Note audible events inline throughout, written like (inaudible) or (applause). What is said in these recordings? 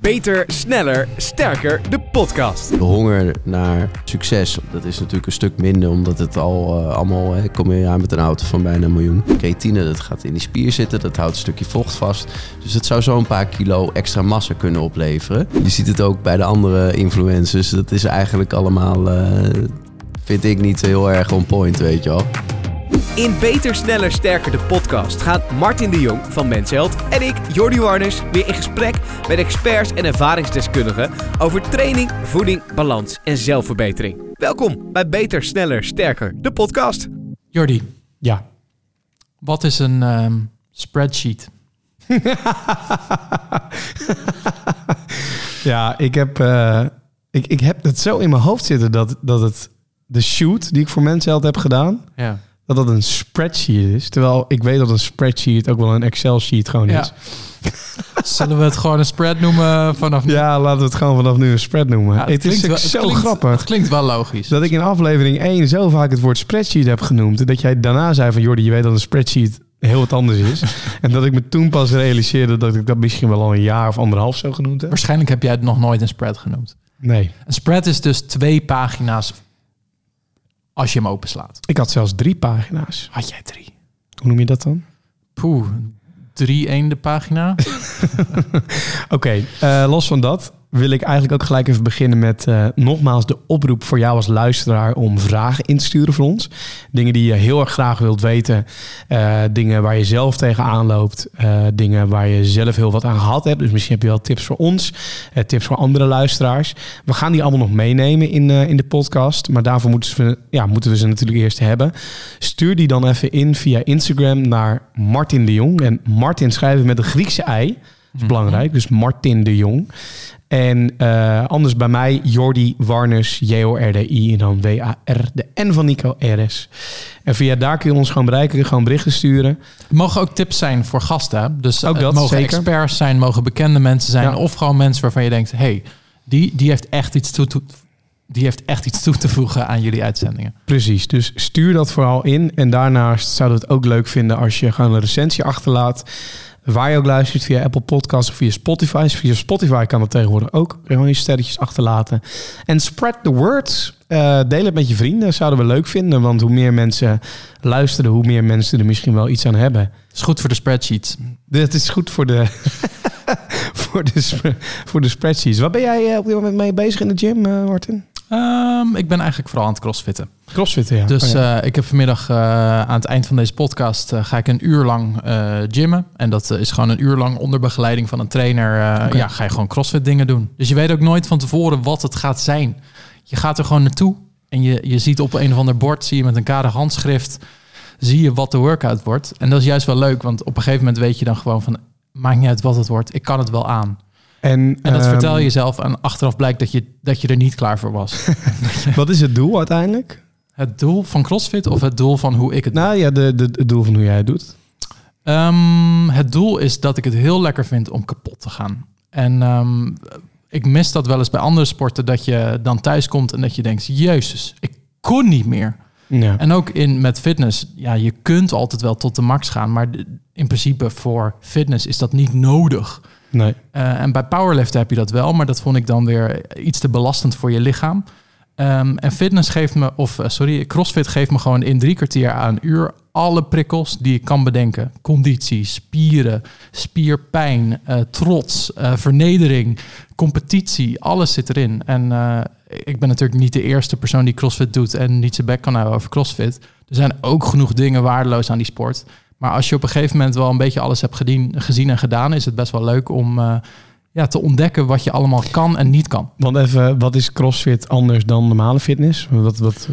Beter, sneller, sterker, de podcast. De honger naar succes, dat is natuurlijk een stuk minder, omdat het al uh, allemaal, hè, kom je aan met een auto van bijna een miljoen. Creatine, dat gaat in die spier zitten, dat houdt een stukje vocht vast. Dus het zou zo een paar kilo extra massa kunnen opleveren. Je ziet het ook bij de andere influencers, dat is eigenlijk allemaal, uh, vind ik niet heel erg on point, weet je wel. In Beter, Sneller, Sterker, de podcast gaat Martin de Jong van Mensheld en ik, Jordi Warners, weer in gesprek met experts en ervaringsdeskundigen over training, voeding, balans en zelfverbetering. Welkom bij Beter, Sneller, Sterker, de podcast. Jordi, Ja. wat is een ehm, spreadsheet? (laughs) ja, ik heb, eh, ik, ik heb het zo in mijn hoofd zitten dat, dat het de shoot die ik voor Mensheld heb gedaan, Ja. Dat dat een spreadsheet is. Terwijl ik weet dat een spreadsheet ook wel een Excel sheet gewoon Ja. is. (laughs) Zullen we het gewoon een spread noemen vanaf nu? Ja, laten we het gewoon vanaf nu een spread noemen. Ja, het, is wel- zo klinkt- grappig Het klinkt wel logisch. dat ik in aflevering 1 zo vaak het woord spreadsheet heb genoemd. Dat jij daarna zei van Jordi, je weet dat een spreadsheet heel wat anders is. (laughs) en dat ik me toen pas realiseerde dat ik dat misschien wel al een jaar of anderhalf zo genoemd heb. Waarschijnlijk heb jij het nog nooit een spread genoemd. Nee, Een spread is dus twee pagina's als je hem openslaat. ik had zelfs drie pagina's. Had jij drie? Hoe noem je dat dan? Poeh, drie eende pagina. (laughs) Oké, eh, los van dat wil ik eigenlijk ook gelijk even beginnen met eh, nogmaals de oproep voor jou als luisteraar om vragen in te sturen voor ons. Dingen die je heel erg graag wilt weten. eh, dingen waar je zelf tegenaan loopt. eh, dingen waar je zelf heel wat aan gehad hebt. Dus misschien heb je wel tips voor ons. tips voor andere luisteraars. We gaan die allemaal nog meenemen in, in de podcast. Maar daarvoor moeten we, ja, moeten we ze natuurlijk eerst hebben. Stuur die dan even in via Instagram naar Martin de Jong. En Martin schrijven met een Griekse ei. Dat is belangrijk. Dus Martin de Jong. En eh, anders bij mij Jordi Warners, J-O-R-D-I en dan W-A-R, de N van Nico R-S. En via daar kun je ons gewoon bereiken, gewoon berichten sturen. Het mogen ook tips zijn voor gasten. Dus Ook het dat, mogen zeker. experts zijn, mogen bekende mensen zijn. Ja. Of gewoon mensen waarvan je denkt... hey, die, die, heeft echt iets toe, toe- die heeft echt iets toe te voegen aan jullie uitzendingen. Precies, dus stuur dat vooral in. En daarnaast zouden we het ook leuk vinden als je gewoon een recensie achterlaat. Waar je ook luistert, via Apple Podcasts of via Spotify. Via Spotify kan dat tegenwoordig ook. Gewoon je sterretjes achterlaten. En spread the word. Eh, deel het met je vrienden, zouden we leuk vinden. Want hoe meer mensen luisteren, hoe meer mensen er misschien wel iets aan hebben. Het is goed voor de spreadsheets. Dit is goed voor de, (laughs) voor de, voor de spreadsheets. Wat ben jij eh, op dit moment mee bezig in de gym, eh, Martin? Ehm, ik ben eigenlijk vooral aan het crossfitten. Crossfit, ja. Dus Oh, ja. eh, ik heb vanmiddag eh, aan het eind van deze podcast eh, ga ik een uur lang gymmen. En dat is gewoon een uur lang onder begeleiding van een trainer. Ja, ga je gewoon crossfit dingen doen. Dus je weet ook nooit van tevoren wat het gaat zijn. Je gaat er gewoon naartoe. En je, je ziet op een of ander bord, zie je met een kader handschrift, zie je wat de workout wordt. En dat is juist wel leuk, want op een gegeven moment weet je dan gewoon van, maakt niet uit wat het wordt, ik kan het wel aan. En, En dat ehm, vertel je jezelf en achteraf blijkt dat je, dat je er niet klaar voor was. (laughs) Wat is het doel uiteindelijk? het doel van CrossFit of het doel van hoe ik het doe? Nou ja, de, de, het doel van hoe jij het doet. Ehm, het doel is dat ik het heel lekker vind om kapot te gaan. En ehm, ik mis dat wel eens bij andere sporten, dat je dan thuis komt en dat je denkt, jezus, ik kon niet meer. Ja. En ook in, met fitness, ja, je kunt altijd wel tot de max gaan, maar in principe voor fitness is dat niet nodig. Nee. Eh, en bij powerliften heb je dat wel, maar dat vond ik dan weer iets te belastend voor je lichaam. Ehm, en fitness geeft me, of eh, sorry, CrossFit geeft me gewoon in drie kwartier aan een uur alle prikkels die ik kan bedenken. Conditie, spieren, spierpijn, eh, trots, vernedering, competitie, alles zit erin. En ik ben natuurlijk niet de eerste persoon die CrossFit doet en niet zijn bek kan houden over CrossFit. Er zijn ook genoeg dingen waardeloos aan die sport. Maar als je op een gegeven moment wel een beetje alles hebt gedien, gezien en gedaan, is het best wel leuk om eh, ja, te ontdekken wat je allemaal kan en niet kan. Want even, wat is CrossFit anders dan normale fitness? Wat, wat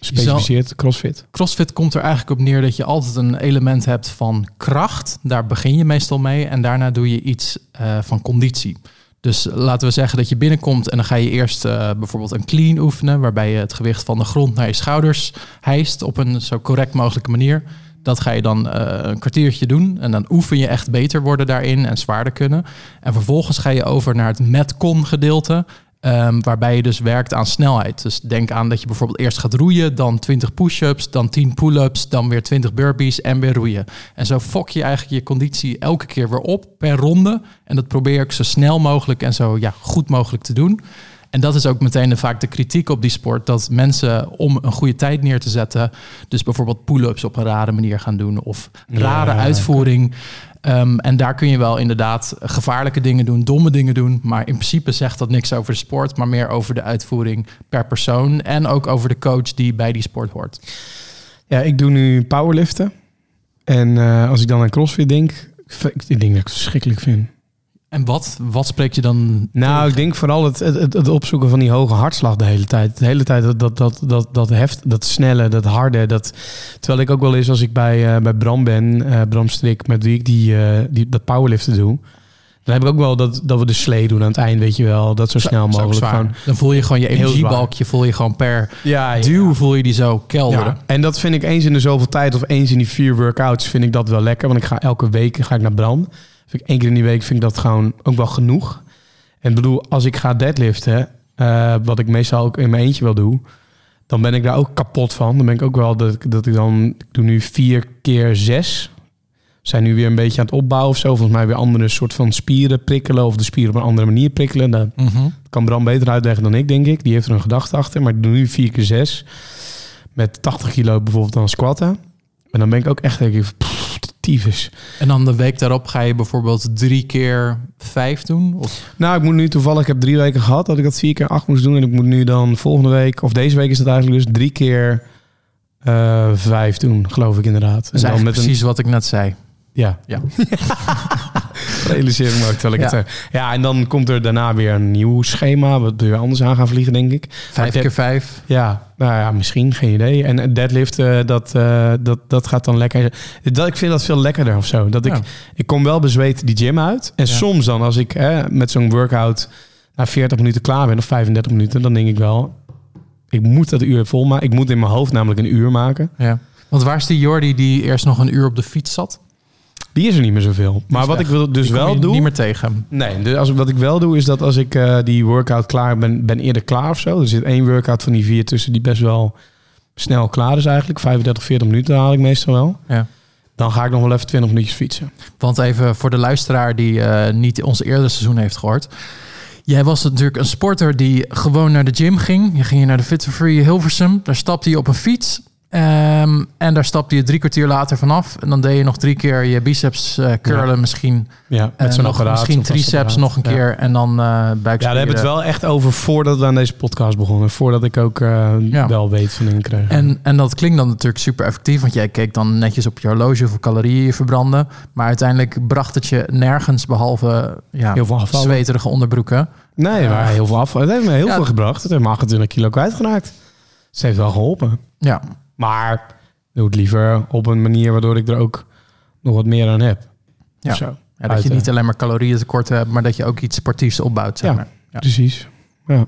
specificeert CrossFit? CrossFit komt er eigenlijk op neer dat je altijd een element hebt van kracht. Daar begin je meestal mee. En daarna doe je iets eh, van conditie. Dus laten we zeggen dat je binnenkomt en dan ga je eerst eh, bijvoorbeeld een clean oefenen. Waarbij je het gewicht van de grond naar je schouders hijst op een zo correct mogelijke manier. Dat ga je dan eh, een kwartiertje doen. En dan oefen je echt beter worden daarin en zwaarder kunnen. En vervolgens ga je over naar het Metcon gedeelte. Ehm, waarbij je dus werkt aan snelheid. Dus denk aan dat je bijvoorbeeld eerst gaat roeien, dan 20 push-ups, dan 10 pull-ups, dan weer 20 burpees en weer roeien. En zo fok je eigenlijk je conditie elke keer weer op per ronde. En dat probeer ik zo snel mogelijk en zo ja, goed mogelijk te doen. En dat is ook meteen de, vaak de kritiek op die sport. Dat mensen om een goede tijd neer te zetten. Dus bijvoorbeeld pull-ups op een rare manier gaan doen. Of rare Ja, uitvoering. Ehm, en daar kun je wel inderdaad gevaarlijke dingen doen, domme dingen doen. Maar in principe zegt dat niks over de sport. Maar meer over de uitvoering per persoon. En ook over de coach die bij die sport hoort. Ja, ik doe nu powerliften. En eh, als ik dan aan CrossFit denk, ik denk dat ik het verschrikkelijk vind. En wat, wat spreek je dan? Nou, tegen? ik denk vooral het, het, het opzoeken van die hoge hartslag de hele tijd. De hele tijd dat, dat, dat, dat, dat heft, dat snelle, dat harde. Dat, terwijl ik ook wel eens als ik bij, eh, bij Bram ben, eh, Bram Strik, met wie ik die, eh, die, dat powerliften doe. Dan heb ik ook wel dat, dat we de slee doen aan het eind, weet je wel. Dat zo snel mogelijk. Gewoon, Dan voel je gewoon je energiebalkje, voel je gewoon per ja, duw, voel je die zo kelderen. Ja, en dat vind ik eens in de zoveel tijd of eens in die vier workouts vind ik dat wel lekker. Want ik ga elke week ga ik naar Bram. Vind ik één keer in die week vind ik dat gewoon ook wel genoeg. En ik bedoel, als ik ga deadliften, eh, wat ik meestal ook in mijn eentje wel doe, dan ben ik daar ook kapot van. Dan ben ik ook wel dat, ik- dat ik dan, ik doe nu vier keer zes. We zijn nu weer een beetje aan het opbouwen of zo. Volgens mij weer andere soort van spieren prikkelen of de spieren op een andere manier prikkelen. Dat Mhm. kan Bram beter uitleggen dan ik, denk ik. Die heeft er een gedachte achter. Maar ik doe nu 4 keer 6 met 80 kilo bijvoorbeeld dan squatten. En dan ben ik ook echt denk ik, pff, tyfus. En dan de week daarop ga je bijvoorbeeld drie keer vijf doen? Of, Nou, ik moet nu toevallig, ik heb drie weken gehad dat ik dat vier keer acht moest doen. En ik moet nu dan volgende week, of deze week is het eigenlijk dus drie keer eh, vijf doen, geloof ik inderdaad. dat is en dan met precies wat ik net zei. Ja. Ja. (laughs) Realiseer ik me ook terwijl ik Ja. het zeg. Ja, en dan komt er daarna weer een nieuw schema, wat we weer anders aan gaan vliegen, denk ik. Vijf keer vijf. Ja, nou ja, misschien, geen idee. En deadlift, eh, dat, eh, dat, dat gaat dan lekker. Dat, ik vind dat veel lekkerder of zo. Dat ik, Ja. ik kom wel bezweet die gym uit. En Ja. soms dan, als ik met zo'n workout na 40 minuten klaar ben, of 35 minuten, dan denk ik wel, ik moet dat uur vol maken. Ik moet in mijn hoofd namelijk een uur maken. Ja. Want waar is die Jordi die eerst nog een uur op de fiets zat? Die is er niet meer zoveel. Maar wat ik wil dus Die wel je doen. Niet meer tegen. Nee, dus als, wat ik wel doe is dat als ik eh, die workout klaar ben, ben eerder klaar of zo. Er zit één workout van die vier tussen die best wel snel klaar is eigenlijk. 35, 40 minuten haal ik meestal wel. Ja. Dan ga ik nog wel even 20 minuutjes fietsen. Want even voor de luisteraar die eh, niet ons eerdere seizoen heeft gehoord. Jij was natuurlijk een sporter die gewoon naar de gym ging. Je ging naar de Fit for Free Hilversum. Daar stapte je op een fiets. Ehm, en daar stapte je drie kwartier later vanaf. En dan deed je nog drie keer je biceps eh, curlen. Misschien, Ja, eh, met zo'n nog, apparaat. misschien zo'n triceps nog een Ja. keer. En dan eh Ja, buikspieren. daar hebben we het wel echt over voordat we aan deze podcast begonnen. Voordat ik ook eh, Ja. wel weet van dingen kreeg. En, en dat klinkt dan natuurlijk super effectief, want jij keek dan netjes op je horloge hoeveel calorieën je verbrandde. Maar uiteindelijk bracht het je nergens behalve ja, Heel veel afvallen. zweterige onderbroeken. Nee, Ja. maar heel veel af. Het heeft me heel Ja. veel gebracht. Het heeft me 28 kilo kwijtgeraakt. Het heeft wel geholpen. Ja, Maar doe het liever op een manier waardoor ik er ook nog wat meer aan heb. Ja. Zo. ja dat je niet alleen maar calorieën tekort hebt, maar dat je ook iets sportiefs opbouwt. Zeg Ja. maar. Ja. Precies. Ja.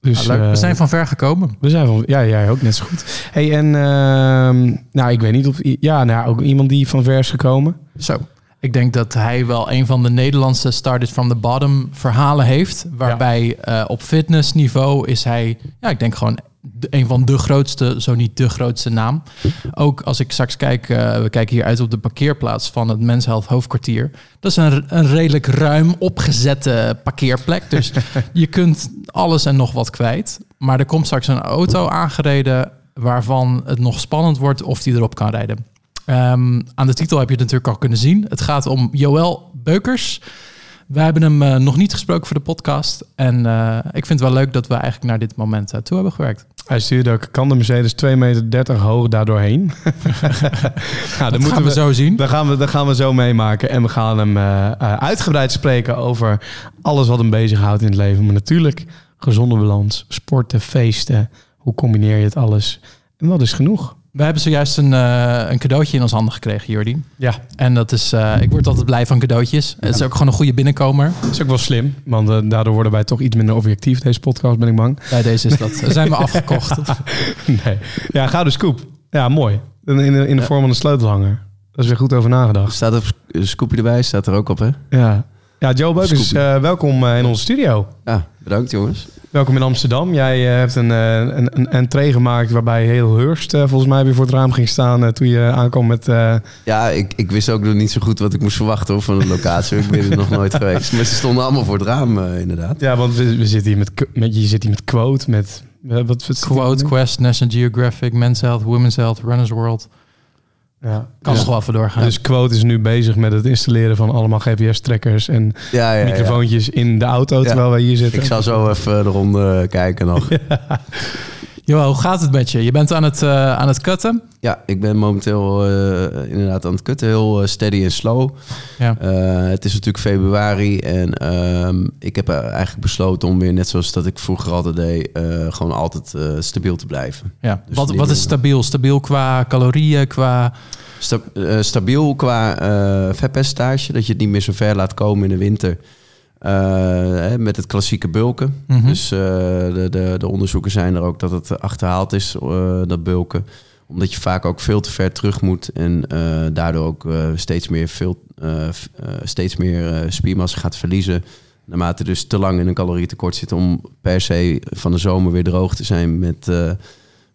Dus, Nou, leuk. eh, We zijn van ver gekomen. We zijn van, ja, jij ook net zo goed. Hey, en ehm, nou, ik weet niet of, ja, nou, ook iemand die van ver is gekomen. Zo. Ik denk dat hij wel een van de Nederlandse started from the bottom verhalen heeft. Waarbij eh, op fitnessniveau is hij, ja, ik denk gewoon de- een van de grootste, zo niet de grootste naam. Ook als ik straks kijk, eh, we kijken hier uit op de parkeerplaats van het Men's Health hoofdkwartier. Dat is een, een redelijk ruim opgezette parkeerplek. Dus (laughs) je kunt alles en nog wat kwijt. Maar er komt straks een auto aangereden waarvan het nog spannend wordt of die erop kan rijden. Ehm, aan de titel heb je het natuurlijk al kunnen zien. Het gaat om Joël Beukers. We hebben hem eh, nog niet gesproken voor de podcast. En eh, ik vind het wel leuk dat we eigenlijk naar dit moment uh, toe hebben gewerkt. Hij stuurde ook, kan de Mercedes 2,30 meter hoog daardoor heen? (laughs) (laughs) nou, dat gaan we, we zo zien. Dat gaan we, dat gaan we zo meemaken. En we gaan hem uitgebreid spreken over alles wat hem bezighoudt in het leven. Maar natuurlijk gezonde balans, sporten, feesten. Hoe combineer je het alles? En dat is genoeg. We hebben zojuist een, uh, een cadeautje in ons handen gekregen, Jordi. Ja. En dat is, uh, ik word altijd blij van cadeautjes. Ja. Het is ook gewoon een goede binnenkomer. Dat is ook wel slim, want uh, daardoor worden wij toch iets minder objectief, deze podcast, ben ik bang. Bij deze is dat. zijn we afgekocht. (laughs) nee. Ja, gouden scoop. Ja, mooi. In, in, in de ja. vorm van een sleutelhanger. Daar is weer goed over nagedacht. Staat er scoopje erbij, staat er ook op, hè? Ja. Ja, Joe Beukers, uh, welkom uh, in onze studio. Ja, Bedankt jongens. Welkom in Amsterdam. Jij eh, hebt een, eh, een, een entree gemaakt waarbij heel Hurst eh, volgens mij weer voor het raam ging staan eh, toen je aankwam met... eh, Ja, ik, ik wist ook nog niet zo goed wat ik moest verwachten hoor, van de locatie. ik ben er nog nooit (laughs) geweest. Maar ze stonden allemaal voor het raam inderdaad. ja, want we, we zitten hier met, met, je zit hier met quote, met... Wat, wat Quote? Quest, National Geographic, Men's Health, Women's Health, Runner's World. Ja. Kan Dus- nog wel even doorgaan. Dus Quote is nu bezig met het installeren van allemaal GPS-trekkers en Ja, ja, ja. microfoontjes in de auto Ja. terwijl wij hier zitten. Ik zal zo even de ronde kijken nog. (laughs) Jo, hoe gaat het met je? Je bent aan het, eh, aan het cutten. Ja, ik ben momenteel eh, inderdaad aan het kutten. Heel eh, steady en slow. Ja. Het is natuurlijk februari en ehm, ik heb eigenlijk besloten om weer, net zoals dat ik vroeger altijd deed, gewoon altijd stabiel te blijven. Ja. Dus wat, wat is stabiel? Stabiel qua calorieën, qua... Sta- stabiel qua vetpercentage, dat je het niet meer zo ver laat komen in de winter. Eh, met het klassieke bulken. Mhm. Dus eh, de, de, de onderzoeken zijn er ook dat het achterhaald is, eh, dat bulken. Omdat je vaak ook veel te ver terug moet en daardoor ook steeds meer, veel, steeds meer spiermassa gaat verliezen. Naarmate dus te lang in een calorietekort zit om per se van de zomer weer droog te zijn met,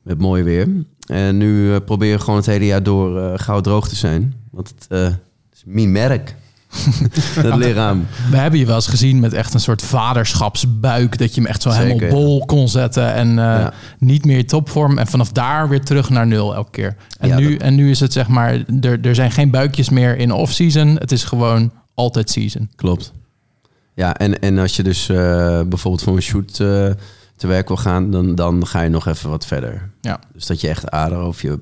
met mooi weer. En nu probeer je gewoon het hele jaar door gauw droog te zijn. Want het is mijn merk. (laughs) het lichaam. We hebben je wel eens gezien met echt een soort vaderschapsbuik. Dat je hem echt zo Zeker, helemaal ja. bol kon zetten. En eh, Ja. niet meer topvorm. En vanaf daar weer terug naar nul elke keer. En, Ja, nu, dat- en nu is het zeg maar... Er, er zijn geen buikjes meer in off-season. Het is gewoon altijd season. Klopt. Ja, en, en als je dus eh, bijvoorbeeld voor een shoot eh, te werk wil gaan, dan, dan ga je nog even wat verder. Ja. Dus dat je echt ader over je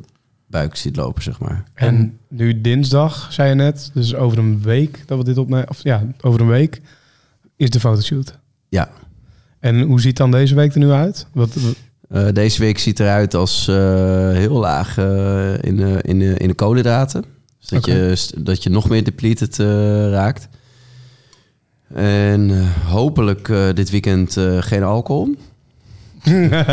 buik ziet lopen, zeg maar. En nu dinsdag, zei je net, dus over een week dat we dit opnemen, of ja, over een week is de fotoshoot. Ja. En hoe ziet dan deze week er nu uit? Wat, wat- Eh, deze week ziet eruit als eh, heel laag eh, in, de, in, de, in de koolhydraten. Dus dat, je, dat je nog meer depleted raakt. En hopelijk eh, dit weekend eh, geen alcohol. (laughs)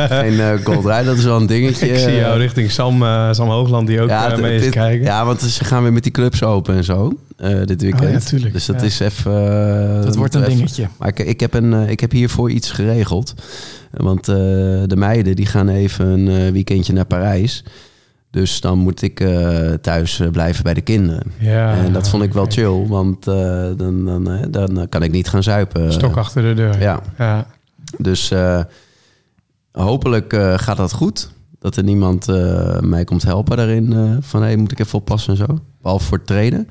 geen eh Gold Ride, dat is wel een dingetje. ik zie jou richting Sam, eh, Sam Hoogland die ook Ja, eh, mee is kijken. ja, want ze gaan weer met die clubs open en zo eh, dit weekend. Oh ja, tuurlijk, Dus dat ja. is even. Dat wordt een even- dingetje. Maar ik, ik, heb een, ik heb hiervoor iets geregeld. Want eh, de meiden die gaan even een eh, weekendje naar Parijs. Dus dan moet ik eh, thuis blijven bij de kinderen. Ja, en dat vond ik wel chill, want eh, dan, dan, eh, dan kan ik niet gaan zuipen. Stok achter de deur. Ja. ja. Dus eh, hopelijk eh, gaat dat goed. Dat er niemand eh, mij komt helpen daarin. eh, van, hé, moet ik even oppassen en zo. Behalve voor het trainen.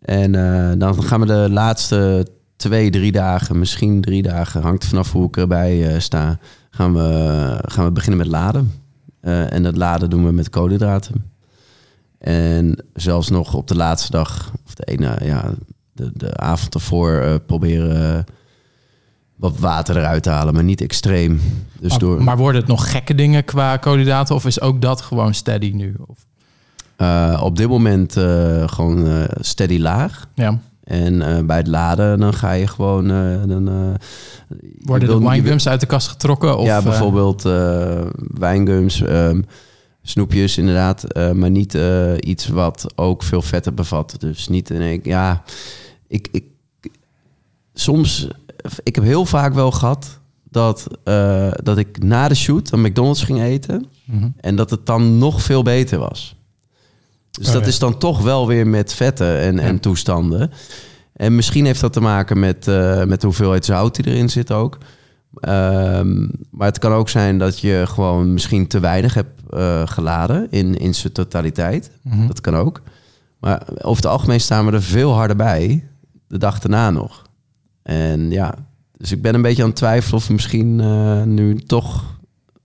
En dan gaan we de laatste twee, drie dagen, misschien drie dagen... hangt vanaf hoe ik erbij sta... Gaan we, gaan we beginnen met laden. En dat laden doen we met koolhydraten. En zelfs nog op de laatste dag... of de ene, ja, de, de avond ervoor proberen... wat water eruit halen, maar niet extreem. Dus maar, door, maar worden het nog gekke dingen qua koolhydraten? Of is ook dat gewoon steady nu? Of, eh, op dit moment eh, gewoon eh, steady laag. ja. En bij het laden, dan ga je gewoon... dan, Worden de winegums uit de kast getrokken? Of, ja, bijvoorbeeld wijngums, ehm, snoepjes inderdaad. maar niet iets wat ook veel vetten bevat. Dus niet in één... Ja, ik, ik... Soms... Ik heb heel vaak wel gehad dat, eh, dat ik na de shoot een McDonald's ging eten... mhm. En dat het dan nog veel beter was. Dus Oh, dat ja. is dan toch wel weer met vetten en, en toestanden. En misschien heeft dat te maken met, eh, met de hoeveelheid zout die erin zit ook. Ehm, maar het kan ook zijn dat je gewoon misschien te weinig hebt eh, geladen in, in zijn totaliteit. Mhm. Dat kan ook. Maar over het algemeen staan we er veel harder bij de dag daarna nog. En ja, dus ik ben een beetje aan het twijfelen of misschien eh, nu toch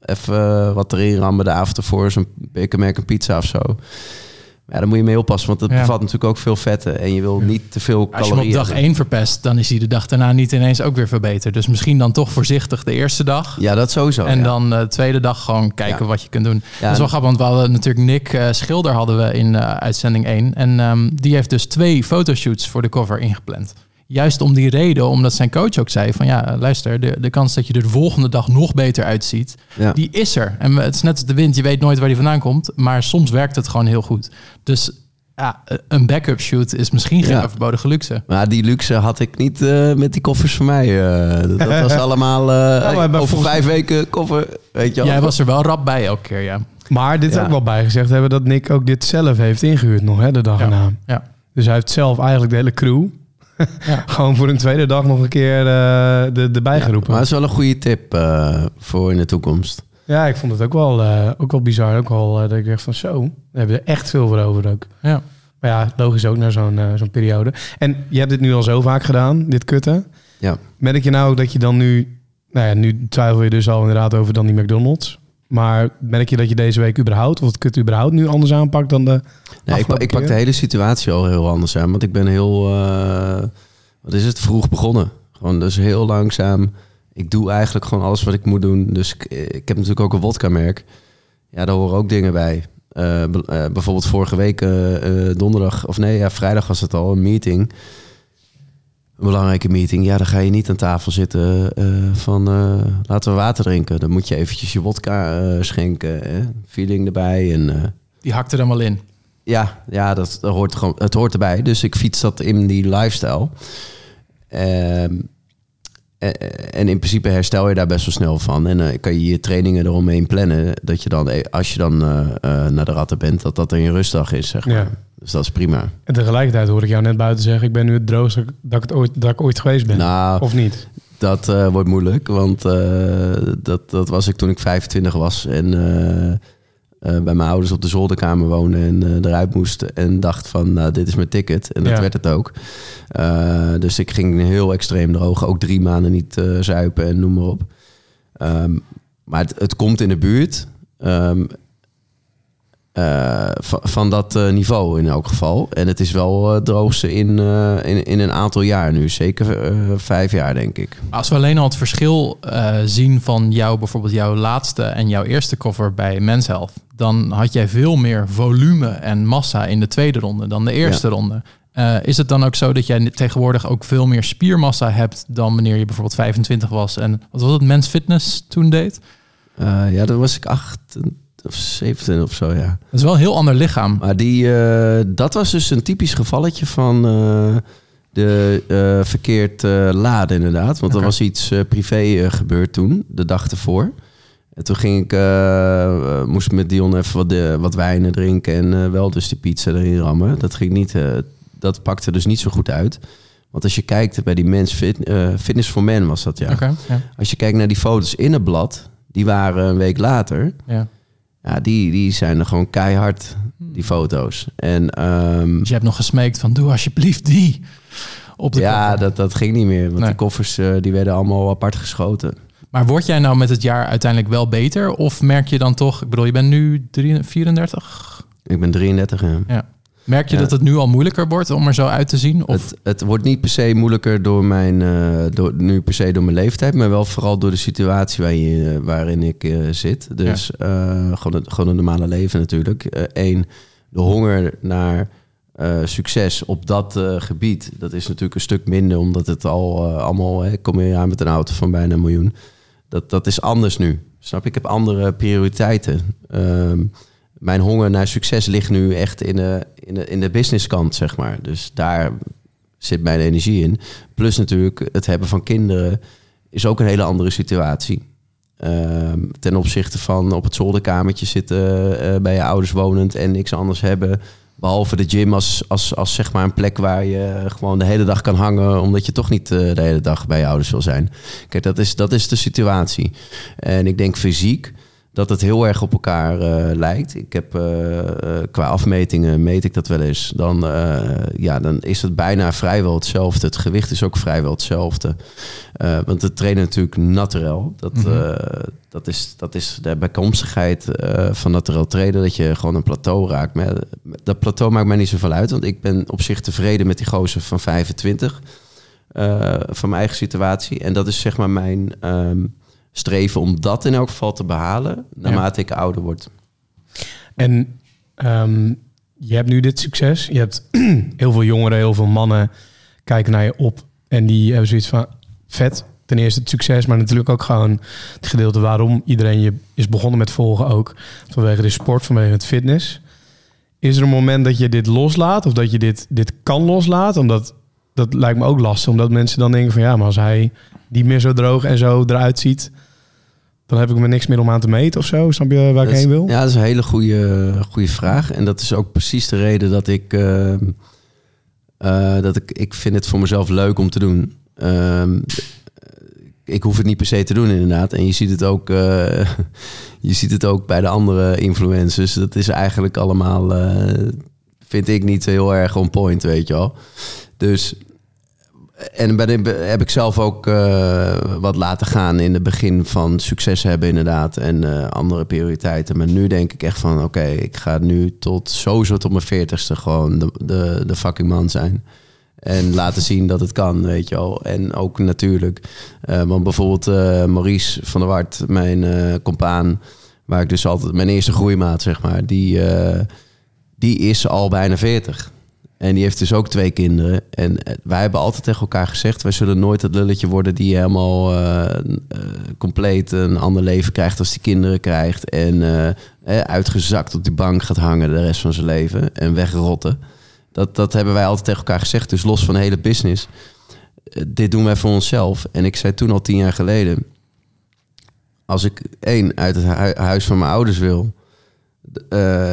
even wat erin rammen de avond ervoor. Zo'n bekermerk een pizza of zo. Maar ja, daar moet je mee oppassen, want het Ja. bevat natuurlijk ook veel vetten. En je wil niet te veel Als je hem calorieën op dag hebben. 1 verpest, dan is hij de dag daarna niet ineens ook weer verbeterd. Dus misschien dan toch voorzichtig de eerste dag. Ja, dat sowieso. en ja. dan eh, de tweede dag gewoon kijken Ja. wat je kunt doen. Ja, dat is wel grappig, want we hadden natuurlijk Nick eh, Schilder hadden we in eh, uitzending 1. En ehm, die heeft dus twee fotoshoots voor de cover ingepland. Juist om die reden, omdat zijn coach ook zei van ja, luister, de, de kans dat je er de volgende dag nog beter uitziet, ja. die is er. En het is net als de wind, je weet nooit waar die vandaan komt, maar soms werkt het gewoon heel goed. Dus ja, een backup shoot is misschien geen Ja. overbodige luxe. Maar die luxe had ik niet eh, met die koffers van mij. eh. dat, was (laughs) allemaal eh, bij over vijf weken koffer. Weet je wel. Jij was er wel rap bij elke keer, ja. Maar dit is Ja. ook wel bijgezegd hebben dat Nick ook dit zelf heeft ingehuurd nog, hè, de dag Ja. erna. Ja. Dus hij heeft zelf eigenlijk de hele crew Ja. (laughs) gewoon voor een tweede dag nog een keer eh de, erbij Ja, geroepen. maar dat is wel een goede tip eh, voor in de toekomst. Ja, ik vond het ook wel, eh, ook wel bizar. Ook wel eh, dat ik dacht van zo, we hebben er echt veel voor over ook. Ja. Maar ja, logisch ook naar zo'n zo'n periode. En je hebt dit nu al zo vaak gedaan, dit kutten. Ja. Merk je nou dat je dan nu... Nou ja, nu twijfel je dus al inderdaad over dan die McDonald's. Maar merk je dat je deze week überhaupt, of het kut überhaupt nu anders aanpakt dan de Nee, ik, ik pak de hele situatie al heel anders aan. Want ik ben heel, eh, wat is het, vroeg begonnen. Gewoon dus heel langzaam. Ik doe eigenlijk gewoon alles wat ik moet doen. Dus ik, ik heb natuurlijk ook een wodka-merk. Ja, daar horen ook dingen bij. Eh, eh, bijvoorbeeld vorige week, donderdag, of nee, ja, vrijdag was het al, een meeting. Een belangrijke meeting. Ja, dan ga je niet aan tafel zitten eh, van eh, laten we water drinken. Dan moet je eventjes je wodka eh, schenken. Hè? Feeling erbij en... Die hakt er dan wel in. ja, ja dat, dat hoort gewoon, het hoort erbij. Dus ik fiets dat in die lifestyle. Ehm, eh, en in principe herstel je daar best wel snel van. En eh, kan je je trainingen eromheen plannen. Dat je dan, eh, als je dan eh, eh, naar de ratten bent, dat dat dan je rustdag is, zeg maar. Ja. Dus dat is prima. En tegelijkertijd hoor ik jou net buiten zeggen... ik ben nu het droogste dat ik, het ooit, dat ik ooit geweest ben. Nou, Of niet? dat eh, wordt moeilijk. Want eh, dat, dat was ik toen ik 25 was. En eh, eh, bij mijn ouders op de zolderkamer woonde en eh, eruit moest. En dacht van, nou, dit is mijn ticket. En dat Ja. werd het ook. Eh, dus ik ging heel extreem droog. Ook drie maanden niet eh, zuipen en noem maar op. Ehm, maar het, het komt in de buurt. Ehm, eh, van, dat eh, niveau in elk geval. En het is wel eh, het droogste in, eh, in, in een aantal jaar nu. Zeker eh, vijf jaar, denk ik. Als we alleen al het verschil eh, zien van jou, bijvoorbeeld jouw laatste en jouw eerste cover bij Men's Health, dan had jij veel meer volume en massa in de tweede ronde dan de eerste ronde. Eh, is het dan ook zo dat jij tegenwoordig ook veel meer spiermassa hebt dan wanneer je bijvoorbeeld 25 was en wat was het, Men's Fitness toen deed? Eh, ja, dan was ik acht of 17 of zo, ja. Dat is wel een heel ander lichaam. Maar die, eh, dat was dus een typisch gevalletje van eh, de eh, verkeerd laden inderdaad. Want er was iets privé gebeurd toen, de dag ervoor. En toen ging ik, moest ik met Dion even wat, de, wat wijnen drinken en wel dus die pizza erin rammen. Dat ging niet, dat pakte dus niet zo goed uit. Want als je kijkt bij die mens fit, Fitness for Men was dat ja. Ja. Als je kijkt naar die foto's in het blad, die waren een week later. ja. Ja, die, die zijn er gewoon keihard, die foto's. En ehm, Dus je hebt nog gesmeekt van doe alsjeblieft die op de ja, dat, dat ging niet meer. Want Nee. die koffers eh, die werden allemaal apart geschoten. Maar word jij nou met het jaar uiteindelijk wel beter? Of merk je dan toch, ik bedoel, je bent nu 3 34? Ik ben 33 en Ja. Merk je Ja. dat het nu al moeilijker wordt om er zo uit te zien? Of het, het wordt niet per se moeilijker door mijn, eh, door, nu per se door mijn leeftijd, maar wel vooral door de situatie waar je, eh, waarin ik eh, zit. Dus gewoon, het, gewoon een normale leven natuurlijk. Eén, de honger naar succes op dat gebied, dat is natuurlijk een stuk minder, omdat het al allemaal, hè, kom hier aan met een auto van bijna een miljoen. Dat, dat is anders nu. Snap je? Ik heb andere prioriteiten. Ehm, mijn honger naar succes ligt nu echt in de, in de, in de businesskant, zeg maar. Dus daar zit mijn energie in. Plus natuurlijk het hebben van kinderen is ook een hele andere situatie. Ehm, ten opzichte van op het zolderkamertje zitten eh, bij je ouders wonend en niks anders hebben. Behalve de gym als, als, als zeg maar een plek waar je gewoon de hele dag kan hangen, omdat je toch niet eh, de hele dag bij je ouders wil zijn. Kijk, dat is, dat is de situatie. En ik denk fysiek dat het heel erg op elkaar eh, lijkt. Ik heb eh, eh, qua afmetingen meet ik dat wel eens. Dan, ja, dan is het bijna vrijwel hetzelfde. Het gewicht is ook vrijwel hetzelfde. Want het trainen natuurlijk naturel. Dat, Mhm. dat, is, dat is de bijkomstigheid van naturel trainen. Dat je gewoon een plateau raakt. Maar dat plateau maakt mij niet zoveel uit. Want ik ben op zich tevreden met die gozer van 25. eh, van mijn eigen situatie. En dat is zeg maar mijn ehm, streven om dat in elk geval te behalen. Naarmate ik ouder word. En ehm, je hebt nu dit succes. Je hebt (clears throat) heel veel jongeren, heel veel mannen kijken naar je op. En die hebben zoiets van, vet. Ten eerste het succes, maar natuurlijk ook gewoon het gedeelte waarom iedereen je is begonnen met volgen ook. Vanwege de sport, vanwege het fitness. Is er een moment dat je dit loslaat of dat je dit, dit kan loslaten? Omdat dat lijkt me ook lastig, omdat mensen dan denken van ja, maar als hij niet meer zo droog en zo eruit ziet, dan heb ik me niks meer om aan te meten of zo. Snap je waar ik Dat heen wil? Ja, dat is een hele goede, goede vraag. En dat is ook precies de reden dat ik... ehm, eh, dat ik, ik vind het voor mezelf leuk om te doen. Ehm, ik hoef het niet per se te doen inderdaad. En je ziet het ook, eh, (laughs) je ziet het ook bij de andere influencers. Dat is eigenlijk allemaal, eh, vind ik niet heel erg on point, weet je wel. Dus en ben heb ik zelf ook eh, wat laten gaan in het begin van succes hebben inderdaad. En eh, andere prioriteiten. Maar nu denk ik echt van oké, ik ga nu tot sowieso tot mijn veertigste gewoon de, de, de fucking man zijn. En laten zien dat het kan, weet je wel. En ook natuurlijk, eh, want bijvoorbeeld Maurice van der Wart, mijn compaan, waar ik dus altijd, mijn eerste groeimaat zeg maar, die, die is al bijna 40. En die heeft dus ook twee kinderen. En eh, wij hebben altijd tegen elkaar gezegd: wij zullen nooit het lulletje worden die helemaal eh, eh, compleet een ander leven krijgt als die kinderen krijgt. En uitgezakt op die bank gaat hangen de rest van zijn leven en wegrotten. Dat, dat hebben wij altijd tegen elkaar gezegd. Dus los van de hele business. dit doen wij voor onszelf. En ik zei toen al tien jaar geleden: als ik één uit het hu- huis van mijn ouders wil. Eh,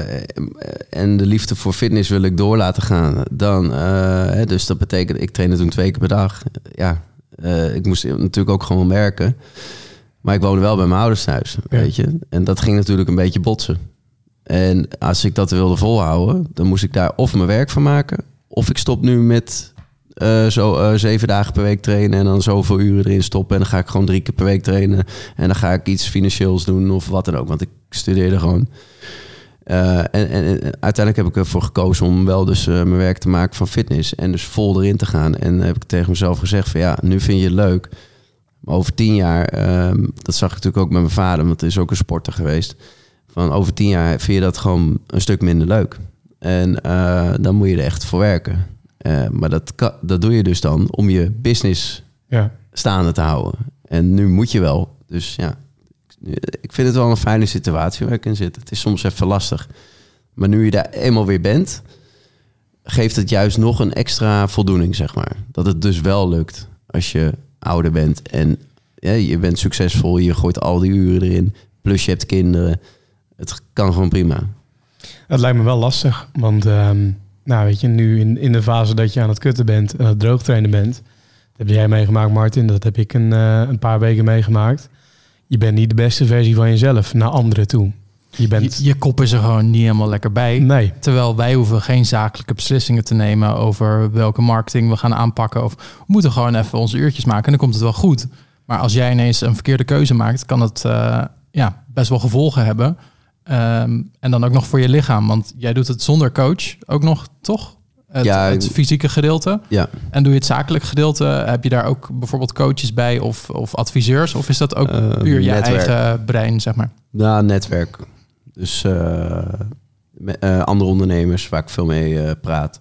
en de liefde voor fitness wil ik door laten gaan. Dan, eh, dus dat betekent, ik trainde toen twee keer per dag. Ja, eh, ik moest natuurlijk ook gewoon werken. Maar ik woonde wel bij mijn ouders thuis, Ja. weet je. En dat ging natuurlijk een beetje botsen. En als ik dat wilde volhouden, dan moest ik daar of mijn werk van maken... of ik stop nu met zo zeven dagen per week trainen... en dan zoveel uren erin stoppen. En dan ga ik gewoon drie keer per week trainen. En dan ga ik iets financieels doen of wat dan ook. Want ik studeerde gewoon. Eh, en, en, en uiteindelijk heb ik ervoor gekozen om wel dus eh, mijn werk te maken van fitness. En dus vol erin te gaan. En heb ik tegen mezelf gezegd van ja, nu vind je het leuk. Maar over tien jaar, ehm, dat zag ik natuurlijk ook met mijn vader, want het is ook een sporter geweest. Van over tien jaar vind je dat gewoon een stuk minder leuk. En eh, dan moet je er echt voor werken. Maar dat, kan, dat doe je dus dan om je business Ja. staande te houden. En nu moet je wel. Dus ja, ik vind het wel een fijne situatie waar ik in zit. Het is soms even lastig. Maar nu je daar eenmaal weer bent, geeft het juist nog een extra voldoening, zeg maar. Dat het dus wel lukt als je ouder bent en ja, je bent succesvol, je gooit al die uren erin, plus je hebt kinderen. Het kan gewoon prima. Het lijkt me wel lastig, want ehm, nou weet je, nu in, in de fase dat je aan het kutten bent en aan het droogtrainen bent, dat heb jij meegemaakt Martin, dat heb ik een, eh, een paar weken meegemaakt. Je bent niet de beste versie van jezelf naar anderen toe. Je bent... Je, je kop is er gewoon niet helemaal lekker bij. Nee, Terwijl wij hoeven geen zakelijke beslissingen te nemen over welke marketing we gaan aanpakken. Of we moeten gewoon even onze uurtjes maken en dan komt het wel goed. Maar als jij ineens een verkeerde keuze maakt, kan het eh, ja, best wel gevolgen hebben. Ehm, en dan ook nog voor je lichaam. Want jij doet het zonder coach ook nog, toch? Het, Ja, het fysieke gedeelte. Ja, En doe je het zakelijk gedeelte? Heb je daar ook bijvoorbeeld coaches bij of, of adviseurs? Of is dat ook Eh, puur je netwerk. eigen brein, zeg maar? Nou, netwerk. Dus eh, met, eh, andere ondernemers waar ik veel mee praat.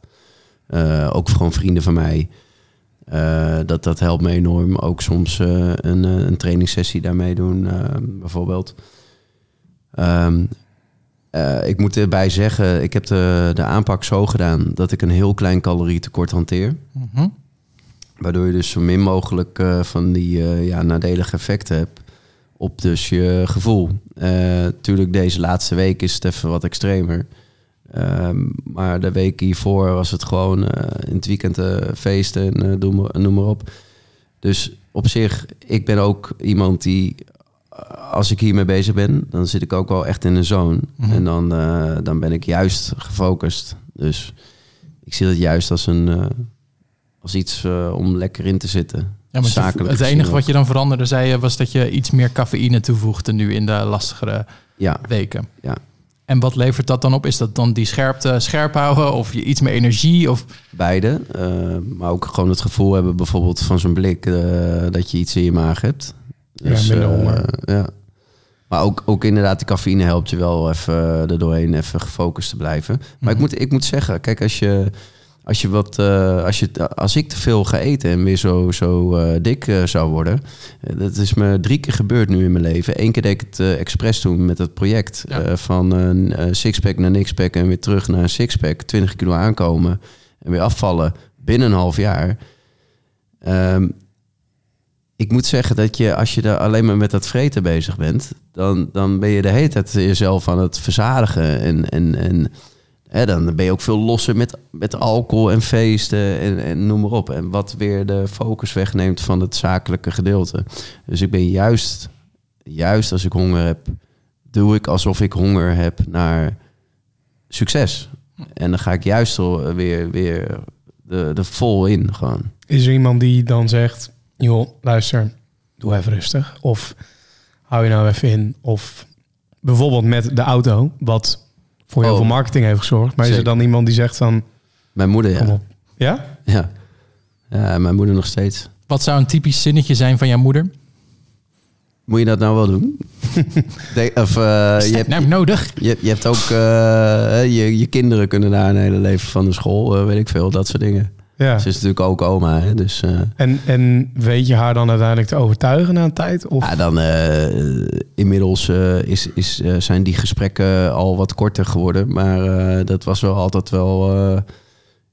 Ook gewoon vrienden van mij. Dat, dat helpt me enorm. Ook soms een, een trainingssessie daarmee doen, bijvoorbeeld. Ehm, eh, ik moet erbij zeggen, ik heb de, de aanpak zo gedaan dat ik een heel klein calorietekort hanteer. Mhm. Waardoor je dus zo min mogelijk eh, van die eh, ja, nadelige effecten hebt op dus je gevoel. Tuurlijk, deze laatste week is het even wat extremer. Ehm, maar de week hiervoor was het gewoon in het weekend feesten en noem, maar, noem maar op. Dus op zich, ik ben ook iemand die, als ik hiermee bezig ben, dan zit ik ook wel echt in een zone. Mhm. En dan, eh, dan ben ik juist gefocust. Dus ik zie dat juist als een... eh, als iets eh, om lekker in te zitten. Ja, maar het enige wat je dan veranderde, zei je, was dat je iets meer cafeïne toevoegde nu in de lastigere Ja, weken. Ja. En wat levert dat dan op? Is dat dan die scherpte scherp houden of je iets meer energie? Of beide. Maar ook gewoon het gevoel hebben bijvoorbeeld van zo'n blik dat je iets in je maag hebt. Dus, minder eh, honger. ja. Maar ook, ook inderdaad, die cafeïne helpt je wel even er doorheen even gefocust te blijven. Maar Mhm. ik, moet, ik moet zeggen, kijk, als je, als je wat, eh, als, je, als ik te veel ga eten en weer zo, zo eh, dik zou worden. dat is me drie keer gebeurd nu in mijn leven. Eén keer deed ik het expres doen met het project. Ja. van een sixpack naar nixpack en weer terug naar een sixpack. 20 kilo aankomen en weer afvallen binnen een half jaar. Ehm, ik moet zeggen dat je, als je daar alleen maar met dat vreten bezig bent, dan, dan ben je de hele tijd jezelf aan het verzadigen. En, en, en hè, dan ben je ook veel losser met, met alcohol en feesten en, en noem maar op. En wat weer de focus wegneemt van het zakelijke gedeelte. Dus ik ben juist, juist als ik honger heb, doe ik alsof ik honger heb naar succes. En dan ga ik juist weer, weer de, de vol in gewoon. Is er iemand die dan zegt, joh, luister, doe even rustig. Of hou je nou even in. Of bijvoorbeeld met de auto, wat voor heel Oh. veel marketing heeft gezorgd. Maar is er dan iemand die zegt van, Mijn moeder, ja. Ja? Ja, ja mijn moeder nog steeds. Wat zou een typisch zinnetje zijn van jouw moeder? Moet je dat nou wel doen? (laughs) De- of, eh, Is je, hebt, nou nodig? je, je hebt ook... eh, je, je kinderen kunnen daar een hele leven van de school, eh, weet ik veel, dat soort dingen. Ja. Ze is natuurlijk ook oma, hè, dus... eh, En, en weet je haar dan uiteindelijk te overtuigen na een tijd? Of? Ja, dan eh, inmiddels eh, is, is, zijn die gesprekken al wat korter geworden. Maar dat was wel altijd wel. het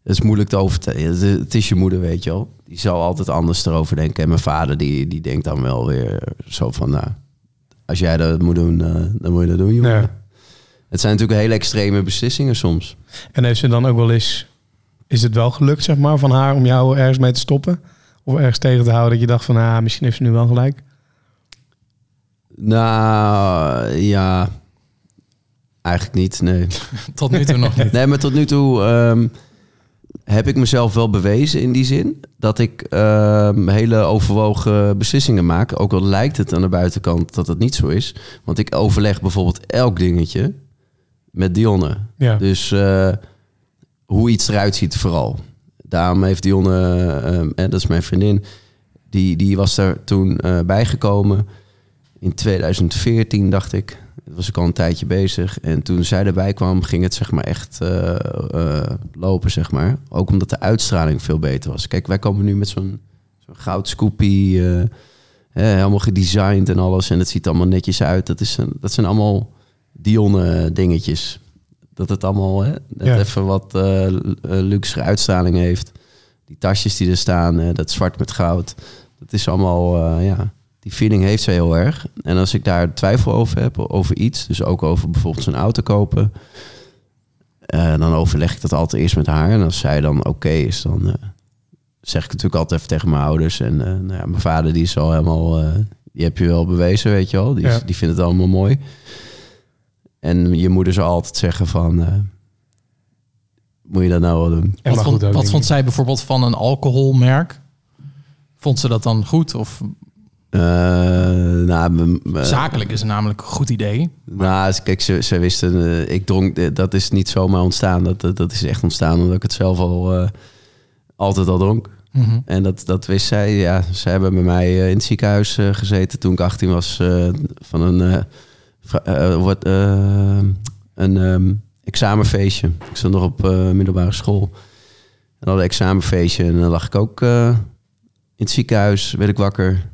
is moeilijk te overtuigen. Het, is je moeder, weet je wel. Die zal altijd anders erover denken. En mijn vader, die, die denkt dan wel weer zo van. Nou, als jij dat moet doen, dan moet je dat doen, jongen. Ja. Het zijn natuurlijk hele extreme beslissingen soms. En heeft ze dan ook wel eens... Is het wel gelukt, zeg maar, van haar om jou ergens mee te stoppen? Of ergens tegen te houden dat je dacht van... Ah, misschien heeft ze nu wel gelijk. Nou, ja. Eigenlijk niet, nee. (laughs) Tot nu toe nog niet. Nee, maar tot nu toe ehm, heb ik mezelf wel bewezen in die zin dat ik ehm, hele overwogen beslissingen maak. Ook al lijkt het aan de buitenkant dat het niet zo is. Want ik overleg bijvoorbeeld elk dingetje met Dionne. Ja. Dus eh, hoe iets eruit ziet vooral. Daarom heeft Dionne, en dat is mijn vriendin, die, die was daar toen eh, bijgekomen. In 2014 dacht ik. Dat was ik al een tijdje bezig. En toen zij erbij kwam, ging het zeg maar echt eh, eh, lopen, zeg maar. Ook omdat de uitstraling veel beter was. Kijk, wij komen nu met zo'n zo'n goud scoopie, helemaal gedesigned en alles. En het ziet allemaal netjes uit. Dat, is dat zijn allemaal Dionne dingetjes. Dat het allemaal hè, net Ja. even wat eh, l- eh, luxere uitstraling heeft. Die tasjes die er staan, eh, dat zwart met goud. Dat is allemaal, ja, die feeling heeft ze heel erg. En als ik daar twijfel over heb, over iets, dus ook over bijvoorbeeld zo'n auto kopen, dan overleg ik dat altijd eerst met haar. En als zij dan oké is, dan zeg ik het natuurlijk altijd even tegen mijn ouders. En nou ja, mijn vader die is al helemaal, die heb je wel bewezen, weet je wel. Die, Ja. die vindt het allemaal mooi. En je moeder zal altijd zeggen van, eh, moet je dat nou wel doen? En Wat, vond, goed ook wat niet. vond zij bijvoorbeeld van een alcoholmerk? Vond ze dat dan goed? Of Eh, nou, m- zakelijk is het namelijk een goed idee. Nou, ze- kijk, ze, ze wisten, eh, ik dronk, eh, dat is niet zomaar ontstaan. Dat, dat, dat is echt ontstaan omdat ik het zelf al eh, altijd al dronk. Mhm. En dat, dat wist zij. Ja, ze hebben bij mij eh, in het ziekenhuis eh, gezeten toen ik 18 was. eh, van een, eh, eh, wat, eh, een ehm, examenfeestje. Ik zat nog op eh, middelbare school. En hadden een examenfeestje. En dan lag ik ook eh, in het ziekenhuis. Werd ik wakker.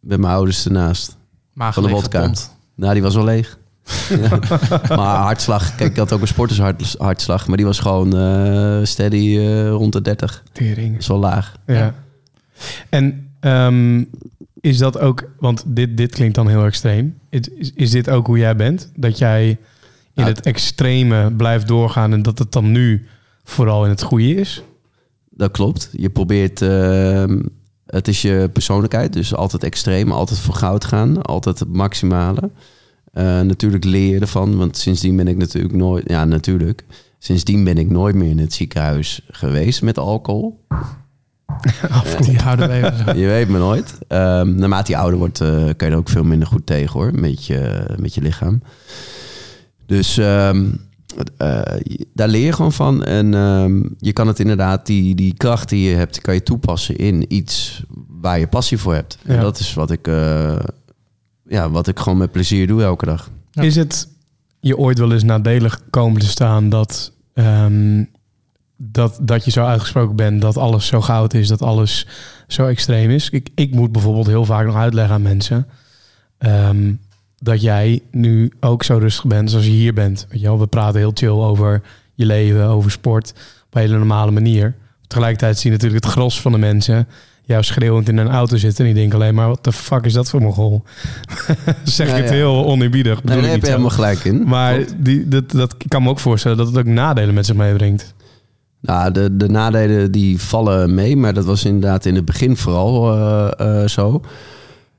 Met mijn ouders ernaast. Maag Van de wodka. Nou, die was wel leeg. (laughs) Ja. Maar hartslag, kijk, ik had ook een sportershartslag, maar die was gewoon eh, steady eh, rond de 30. Tering. Dat is wel laag. Ja. En ehm, is dat ook, want dit, dit klinkt dan heel extreem. Is, is- dit ook hoe jij bent? Dat jij in Nou, het extreme blijft doorgaan en dat het dan nu vooral in het goede is? Dat klopt. Je probeert, ehm, het is je persoonlijkheid, dus altijd extreem, altijd voor goud gaan, altijd het maximale. Eh, natuurlijk leer je ervan, want sindsdien ben ik natuurlijk nooit, ja natuurlijk, sindsdien ben ik nooit meer in het ziekenhuis geweest met alcohol. (laughs) Die houden we even zo. Je weet me nooit. Ehm, naarmate je ouder wordt, eh, kan je er ook veel minder goed tegen hoor, met je, met je lichaam. Dus ehm, eh, daar leer je gewoon van. En ehm, je kan het inderdaad, die, die kracht die je hebt, kan je toepassen in iets waar je passie voor hebt. En dat is wat ik, eh, ja, wat ik gewoon met plezier doe elke dag. Ja. Is het je ooit wel eens nadelig komen te staan dat, ehm, dat, dat je zo uitgesproken bent dat alles zo goud is, dat alles zo extreem is. Ik, ik moet bijvoorbeeld heel vaak nog uitleggen aan mensen ehm, dat jij nu ook zo rustig bent zoals je hier bent. Weet je wel, we praten heel chill over je leven, over sport, op een hele normale manier. Tegelijkertijd zie je natuurlijk het gros van de mensen jou schreeuwend in een auto zitten en die denken alleen maar, wat de fuck is dat voor mogol? (laughs) zeg ik het ja. heel oneerbiedig. Nee, daar heb je helemaal gelijk in. Maar die, dat, dat, ik kan me ook voorstellen dat het ook nadelen met zich meebrengt. Nou, de, de nadelen die vallen mee, maar dat was inderdaad in het begin vooral eh, eh, zo.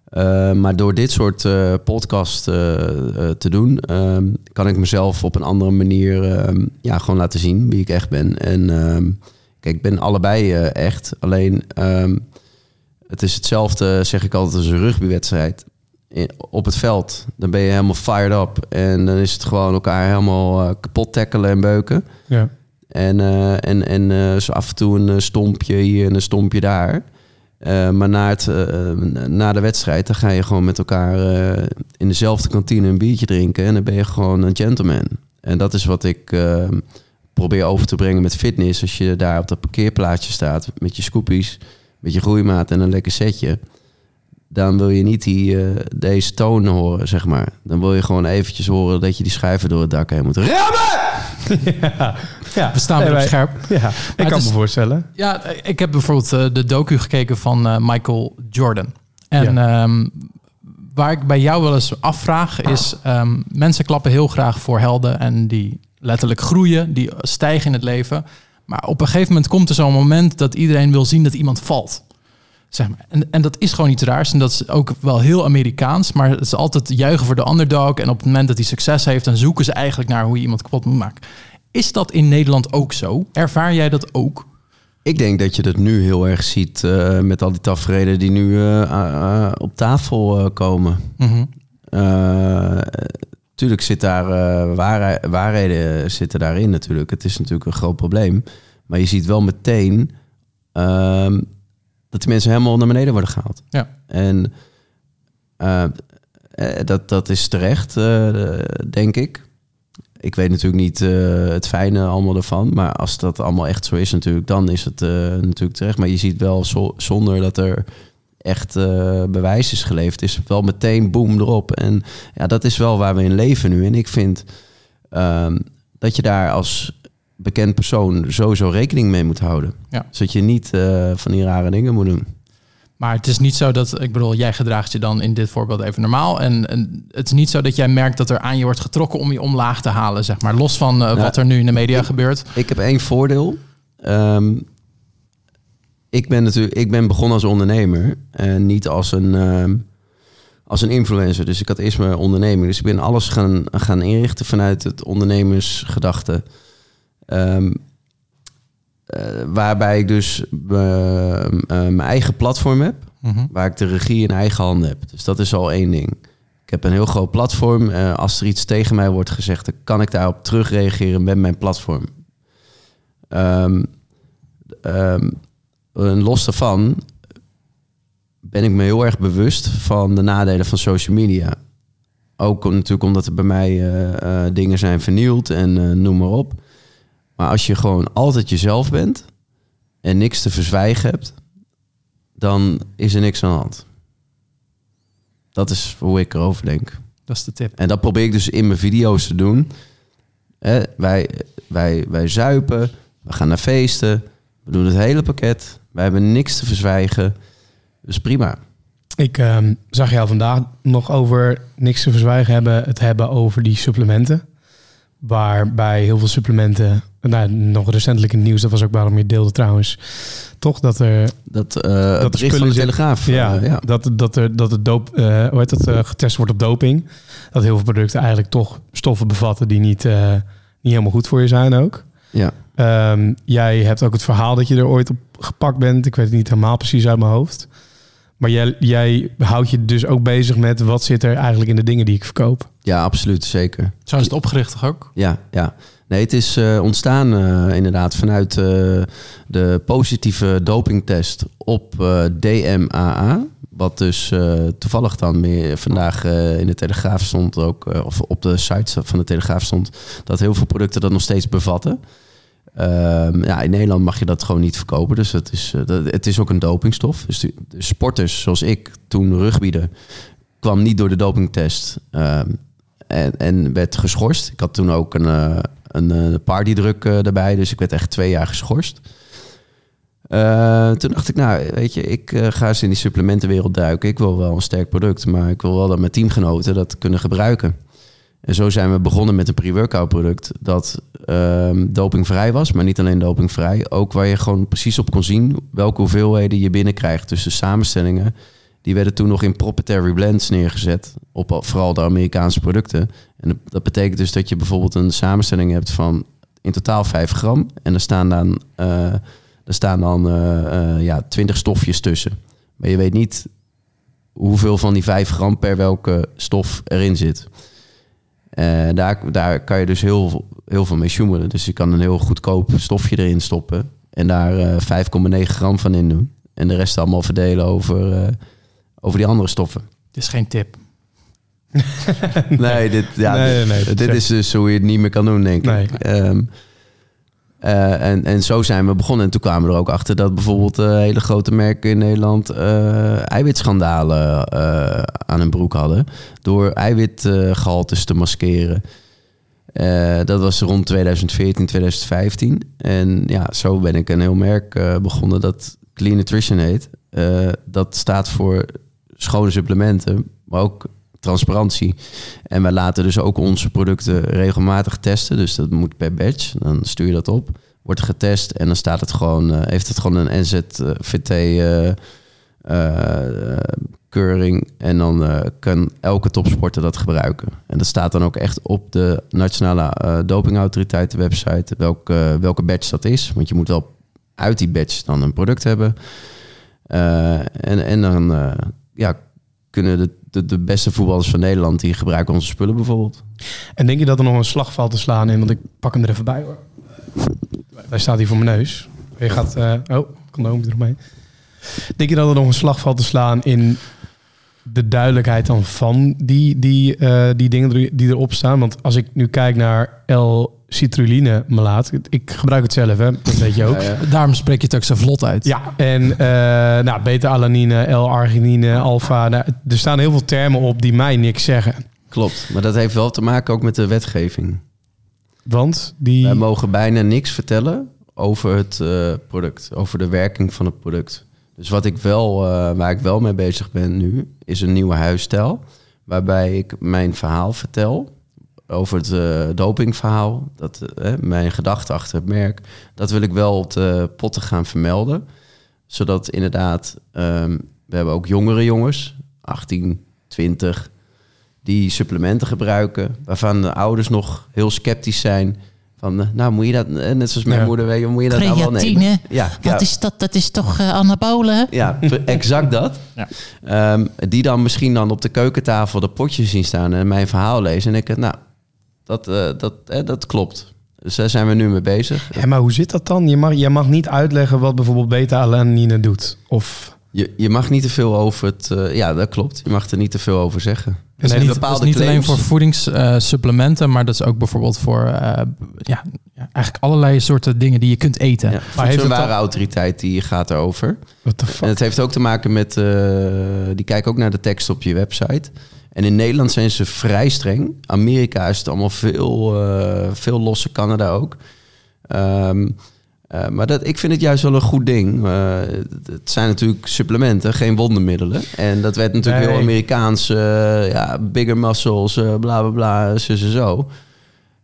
Eh, maar door dit soort podcast te doen, ehm, kan ik mezelf op een andere manier ehm, ja, gewoon laten zien wie ik echt ben. En ehm, kijk, ik ben allebei echt. Alleen het is hetzelfde, zeg ik altijd, als een rugbywedstrijd. Op het veld, dan ben je helemaal fired up. En dan is het gewoon elkaar helemaal kapot tackelen en beuken. Ja. En, eh, en, en eh, zo af en toe een eh, stompje hier en een stompje daar. Eh, maar na, het, na de wedstrijd, dan ga je gewoon met elkaar eh, in dezelfde kantine een biertje drinken. En dan ben je gewoon een gentleman. En dat is wat ik probeer over te brengen met fitness. Als je daar op dat parkeerplaatsje staat met je scoopies, met je groeimaat en een lekker setje. Dan wil je niet die, eh, deze toon horen, zeg maar. Dan wil je gewoon eventjes horen dat je die schuiven door het dak heen moet remmen. (laughs) (laughs) ja. Ja. We staan weer op scherp. Ja, ik kan is- me voorstellen. Ja, ik heb bijvoorbeeld eh, de docu gekeken van eh, Michael Jordan. En ehm, waar ik bij jou wel eens afvraag is... ehm, mensen klappen heel graag voor helden en die letterlijk groeien, die stijgen in het leven. Maar op een gegeven moment komt er zo'n moment dat iedereen wil zien dat iemand valt. Zeg maar. en, en dat is gewoon iets raars. En dat is ook wel heel Amerikaans. Maar het is altijd juichen voor de underdog. En op het moment dat hij succes heeft, dan zoeken ze eigenlijk naar hoe je iemand kapot moet maken. Is dat in Nederland ook zo? Ervaar jij dat ook? Ik denk dat je dat nu heel erg ziet eh, met al die tafereelen die nu eh, op tafel eh, komen. Mhm. Eh, tuurlijk zit daar waarhe- waarheden zitten daarin natuurlijk. Het is natuurlijk een groot probleem. Maar je ziet wel meteen ehm, dat die mensen helemaal naar beneden worden gehaald. Ja. En dat, dat is terecht, denk ik. Ik weet natuurlijk niet eh, het fijne allemaal ervan. Maar als dat allemaal echt zo is natuurlijk, dan is het eh, natuurlijk terecht. Maar je ziet wel zo- zonder dat er echt eh, bewijs is geleverd, is het wel meteen boom erop. En ja, dat is wel waar we in leven nu. En ik vind ehm, dat je daar als bekend persoon sowieso rekening mee moet houden. Ja. Zodat je niet van die rare dingen moet doen. Maar het is niet zo dat, ik bedoel, jij gedraagt je dan in dit voorbeeld even normaal. En, en het is niet zo dat jij merkt dat er aan je wordt getrokken om je omlaag te halen, zeg maar. Los van eh, wat er nu in de media ik- gebeurt. Ik heb één voordeel. Ehm, ik, ben natuurlijk, ik ben begonnen als ondernemer en niet als een, ehm, als een influencer. Dus ik had eerst mijn onderneming. Dus ik ben alles gaan, gaan inrichten vanuit het ondernemersgedachte. Ehm, eh, waarbij ik dus eh, eh, mijn eigen platform heb Mhm. waar ik de regie in eigen handen heb. Dus dat is al één ding. Ik heb een heel groot platform. Eh, als er iets tegen mij wordt gezegd, dan kan ik daarop terugreageren met mijn platform. En los daarvan ben ik me heel erg bewust van de nadelen van social media. Ook natuurlijk omdat er bij mij eh, eh, dingen zijn vernield en eh, noem maar op. Maar als je gewoon altijd jezelf bent en niks te verzwijgen hebt, dan is er niks aan de hand. Dat is hoe ik erover denk. Dat is de tip. En dat probeer ik dus in mijn video's te doen. Wij, wij, wij zuipen, we gaan naar feesten, we doen het hele pakket. Wij hebben niks te verzwijgen. Dus prima. Ik ehm, zag jou vandaag nog over niks te verzwijgen hebben, het hebben over die supplementen. Waarbij heel veel supplementen, nou, nog recentelijk in het nieuws, dat was ook waarom je deelde trouwens, toch dat er Dat, eh er dat bericht van de zitten- Telegraaf. Ja, eh, ja. Dat, dat er dat het doop, eh, hoe heet dat, eh, getest wordt op doping. Dat heel veel producten eigenlijk toch stoffen bevatten die niet, eh, niet helemaal goed voor je zijn ook. ja. Ehm, jij hebt ook het verhaal dat je er ooit op gepakt bent. Ik weet het niet helemaal precies uit mijn hoofd. Maar jij, jij houdt je dus ook bezig met wat zit er eigenlijk in de dingen die ik verkoop. ja, absoluut, zeker. Zo is het opgericht toch ook? Ja, ja. Nee, het is eh, ontstaan eh, inderdaad vanuit eh, de positieve dopingtest op DMAA. Wat dus toevallig dan meer vandaag in de Telegraaf stond ook, of op de site van de Telegraaf stond, dat heel veel producten dat nog steeds bevatten. Ehm, ja, in Nederland mag je dat gewoon niet verkopen. Dus het is, het is ook een dopingstof. Dus de, sporters zoals ik toen rugbieden kwam niet door de dopingtest ehm, en, en werd geschorst. Ik had toen ook een, een, eh, partydruk eh, erbij, dus ik werd echt twee jaar geschorst. Eh, toen dacht ik, nou, weet je, ik eh, ga eens in die supplementenwereld duiken. Ik wil wel een sterk product, maar ik wil wel dat mijn teamgenoten dat kunnen gebruiken. En zo zijn we begonnen met een pre-workout product dat ehm, dopingvrij was, maar niet alleen dopingvrij. Ook waar je gewoon precies op kon zien welke hoeveelheden je binnenkrijgt. De samenstellingen, die werden toen nog in proprietary blends neergezet. Op al- vooral de Amerikaanse producten. En dat- betekent dus dat je bijvoorbeeld een samenstelling hebt van in totaal 5 gram. En er staan dan, eh, er staan dan eh, eh, ja, 20 stofjes tussen. Maar je weet niet hoeveel van die 5 gram per welke stof erin zit. Eh, daar, daar kan je dus heel, heel veel mee sjoemelen. Dus je kan een heel goedkoop stofje erin stoppen. En daar eh 5,9 gram van in doen. En de rest allemaal verdelen over, over die andere stoffen. Het is geen tip. (laughs) Nee, dit, ja, Nee, dit, nee, nee, dit is dus hoe je het niet meer kan doen, denk Nee. ik. Ehm, eh, en, en zo zijn we begonnen. En toen kwamen we er ook achter dat bijvoorbeeld eh, hele grote merken in Nederland eh, eiwitschandalen eh, aan hun broek hadden. Door eiwitgehaltes te maskeren. Eh, dat was rond 2014, 2015. En ja, zo ben ik een heel merk begonnen dat Clean Nutrition heet. Eh, dat staat voor schone supplementen, maar ook transparantie. En wij laten dus ook onze producten regelmatig testen. Dus dat moet per batch. Dan stuur je dat op, wordt getest en dan staat het gewoon, eh, heeft het gewoon een NZVT eh, eh. En dan kan elke topsporter dat gebruiken. En dat staat dan ook echt op de Nationale Dopingautoriteit website welke, welke batch dat is. Want je moet wel uit die batch dan een product hebben. En, en dan ja, kunnen de, de, de beste voetballers van Nederland... die gebruiken onze spullen bijvoorbeeld. En denk je dat er nog een slag valt te slaan in? Want ik pak hem er even bij hoor. Hij staat hier voor mijn neus. Je gaat... eh, oh, condoom eromheen. Denk je dat er nog een slag valt te slaan in de duidelijkheid dan van die, die, eh, die dingen die erop staan? Want als ik nu kijk naar L-citrulline melaat... Ik gebruik het zelf, hè. Dat weet je ook. Ja, ja. Daarom spreek je het ook zo vlot uit. Ja, en eh nou, beta-alanine, L-arginine, alfa. Nou, er staan heel veel termen op die mij niks zeggen. Klopt, maar dat heeft wel te maken ook met de wetgeving. Want die... Wij mogen bijna niks vertellen over het eh, product, over de werking van het product. Dus wat ik wel, eh, waar ik wel mee bezig ben nu, is een nieuwe huisstijl. Waarbij ik mijn verhaal vertel over het eh, dopingverhaal. Dat, eh, mijn gedachte achter het merk. Dat wil ik wel op de potten gaan vermelden. Zodat inderdaad, ehm, we hebben ook jongere jongens, 18, 20, die supplementen gebruiken. Waarvan de ouders nog heel sceptisch zijn. Van, eh, nou moet je dat, net zoals mijn Ja. moeder, weet je, moet je dat nou wel Creatine. nemen? Ja, ja. Wat is dat? Dat is toch eh, anabolen? Ja, (laughs) exact dat. Ja. Ehm, die dan misschien dan op de keukentafel de potjes zien staan en mijn verhaal lezen. En ik, nou, dat, eh, dat, eh, dat klopt. Dus daar zijn we nu mee bezig. Ja, maar hoe zit dat dan? Je mag, je mag niet uitleggen wat bijvoorbeeld beta-alanine doet. Of Je, je mag niet te veel over het... eh, ja, dat klopt. Je mag er niet te veel over zeggen. Niet, bepaalde dat is niet alleen voor voedingssupplementen, maar dat is ook bijvoorbeeld voor eh, ja, ja, eigenlijk allerlei soorten dingen die je kunt eten. Ja, Maar heeft het ware autoriteit die gaat erover. what the En het heeft ook te maken met... eh, die kijken ook naar de tekst op je website. En in Nederland zijn ze vrij streng. Amerika is het allemaal veel, eh, veel losser. Canada ook. Ehm, eh, maar dat, ik vind het juist wel een goed ding. Eh, het- zijn natuurlijk supplementen, geen wondermiddelen. En dat werd natuurlijk Nee. heel Amerikaans. ja, bigger muscles, bla bla bla, zo zo zo.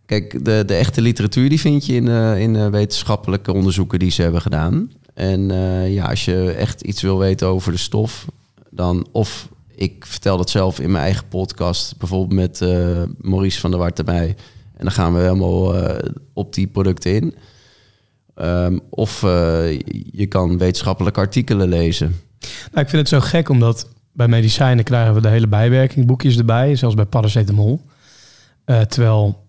Kijk, de, de echte literatuur die vind je in, in wetenschappelijke onderzoeken die ze hebben gedaan. En ja, als je echt iets wil weten over de stof, dan of ik vertel dat zelf in mijn eigen podcast, bijvoorbeeld met eh, Maurice van der Wart erbij. En dan gaan we helemaal eh, op die producten in. Ehm, of eh, je kan wetenschappelijke artikelen lezen. Nou, ik vind het zo gek, omdat bij medicijnen krijgen we de hele bijwerkingboekjes erbij. Zelfs bij paracetamol. Eh, terwijl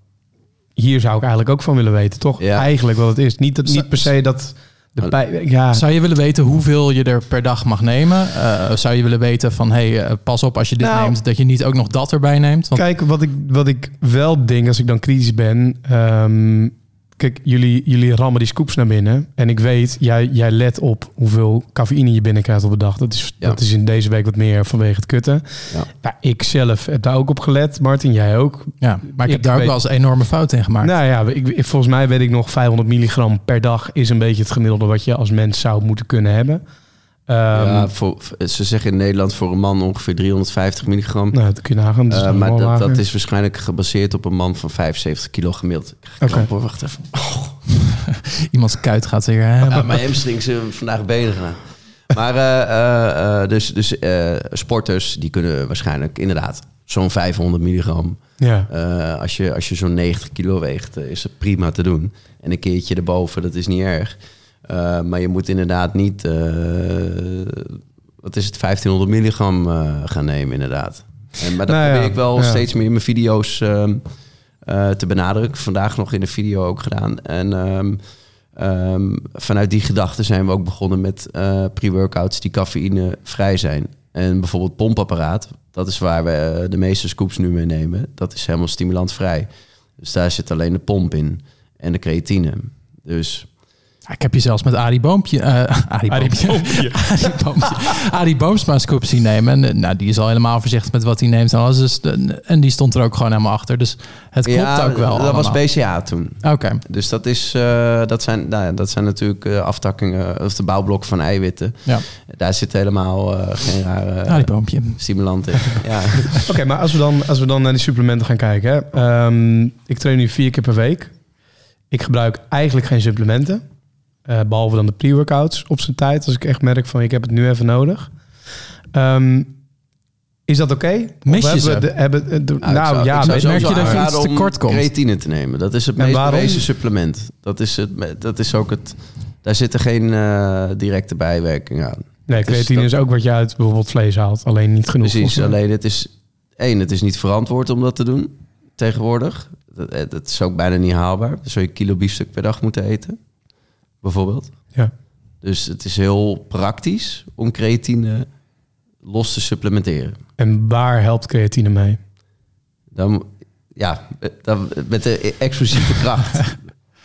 hier zou ik eigenlijk ook van willen weten, toch? Ja. Eigenlijk wat het is. Niet, dat, niet per se dat de bij... Ja, Zou je willen weten hoeveel je er per dag mag nemen? Eh, zou je willen weten van, hey, eh, pas op als je dit Nou. neemt, dat je niet ook nog dat erbij neemt? Want Kijk, wat ik, wat ik wel denk als ik dan kritisch ben. ehm, kijk, jullie, jullie rammen die scoops naar binnen. En ik weet, jij, jij let op hoeveel cafeïne je binnenkrijgt op de dag. Dat is, Ja. dat is in deze week wat meer vanwege het kutten. Ja. Ja, ik zelf heb daar ook op gelet. Martin, jij ook. Ja, maar ik, Ik heb daar ook wel eens enorme fouten in gemaakt. Nou ja, ik, ik- volgens mij weet ik nog 500 milligram per dag is een beetje het gemiddelde wat je als mens zou moeten kunnen hebben. Ehm, ja, voor, ze zeggen in Nederland voor een man ongeveer 350 milligram. Nou, dat kun je nagaan. Dat Eh, maar dat, lager. dat is waarschijnlijk gebaseerd op een man van 75 kilo gemiddeld. Oké. hoor. Wacht even. (laughs) Iemands kuit gaat weer... hè, Ja, mijn hamstrings zijn vandaag benen. Maar eh, eh, eh, dus, dus eh, sporters die kunnen waarschijnlijk inderdaad zo'n 500 milligram. Ja. Eh, als je, als je zo'n 90 kilo weegt, eh, is het prima te doen. En een keertje erboven, dat is niet erg. Eh, maar je moet inderdaad niet, eh, wat is het, 1500 milligram eh, gaan nemen inderdaad. En, maar dat Nou ja, probeer ik wel ja. steeds meer in mijn video's ehm, eh, te benadrukken. Vandaag nog in de video ook gedaan. En ehm, ehm, vanuit die gedachte zijn we ook begonnen met pre-workouts die cafeïne vrij zijn. En bijvoorbeeld pompapparaat, dat is waar we de meeste scoops nu mee nemen. Dat is helemaal stimulantvrij. Dus daar zit alleen de pomp in en de creatine. Dus Ik heb je zelfs met Arie Boompje... eh (laughs) Arie Boompje. (laughs) Arie Boompje. Arie Boomsma een scoop zien nemen. En eh, nou, die is al helemaal voorzichtig met wat hij neemt. En, alles. Dus, de- en die stond er ook gewoon helemaal achter. Dus het klopt ja, ook wel dat was. BCA toen. Oké, Dus dat, is, eh, dat, zijn, nou ja, dat zijn natuurlijk eh, aftakkingen, of de bouwblokken van eiwitten. ja. Daar zit helemaal eh, geen rare Arie Boompje. stimulant in. (laughs) ja. Oké, maar als we, dan, als we dan naar die supplementen gaan kijken. Hè. Ehm, ik train nu vier keer per week. Ik gebruik eigenlijk geen supplementen. Eh, behalve dan de pre-workouts op zijn tijd. Als ik echt merk van ik heb het nu even nodig. Ehm, is dat oké? Of Mis je ze? de- hebben, de- de- Nou, nou, zou, ja, merk je dat je iets om tekort komt? creatine te nemen. Dat is het En meest bewezen supplement. Dat is, het, dat is ook het... Daar zitten geen eh, directe bijwerkingen aan. nee, is creatine dat- is ook wat je uit bijvoorbeeld vlees haalt. Alleen niet genoeg. Precies, alleen het is... één, het is niet verantwoord om dat te doen tegenwoordig. Dat, eh, dat is ook bijna niet haalbaar. Dan zou je een kilo biefstuk per dag moeten eten. Bijvoorbeeld. Ja. Dus het is heel praktisch om creatine los te supplementeren. En waar helpt creatine mee? Dan, ja, dan, met de explosieve (laughs) kracht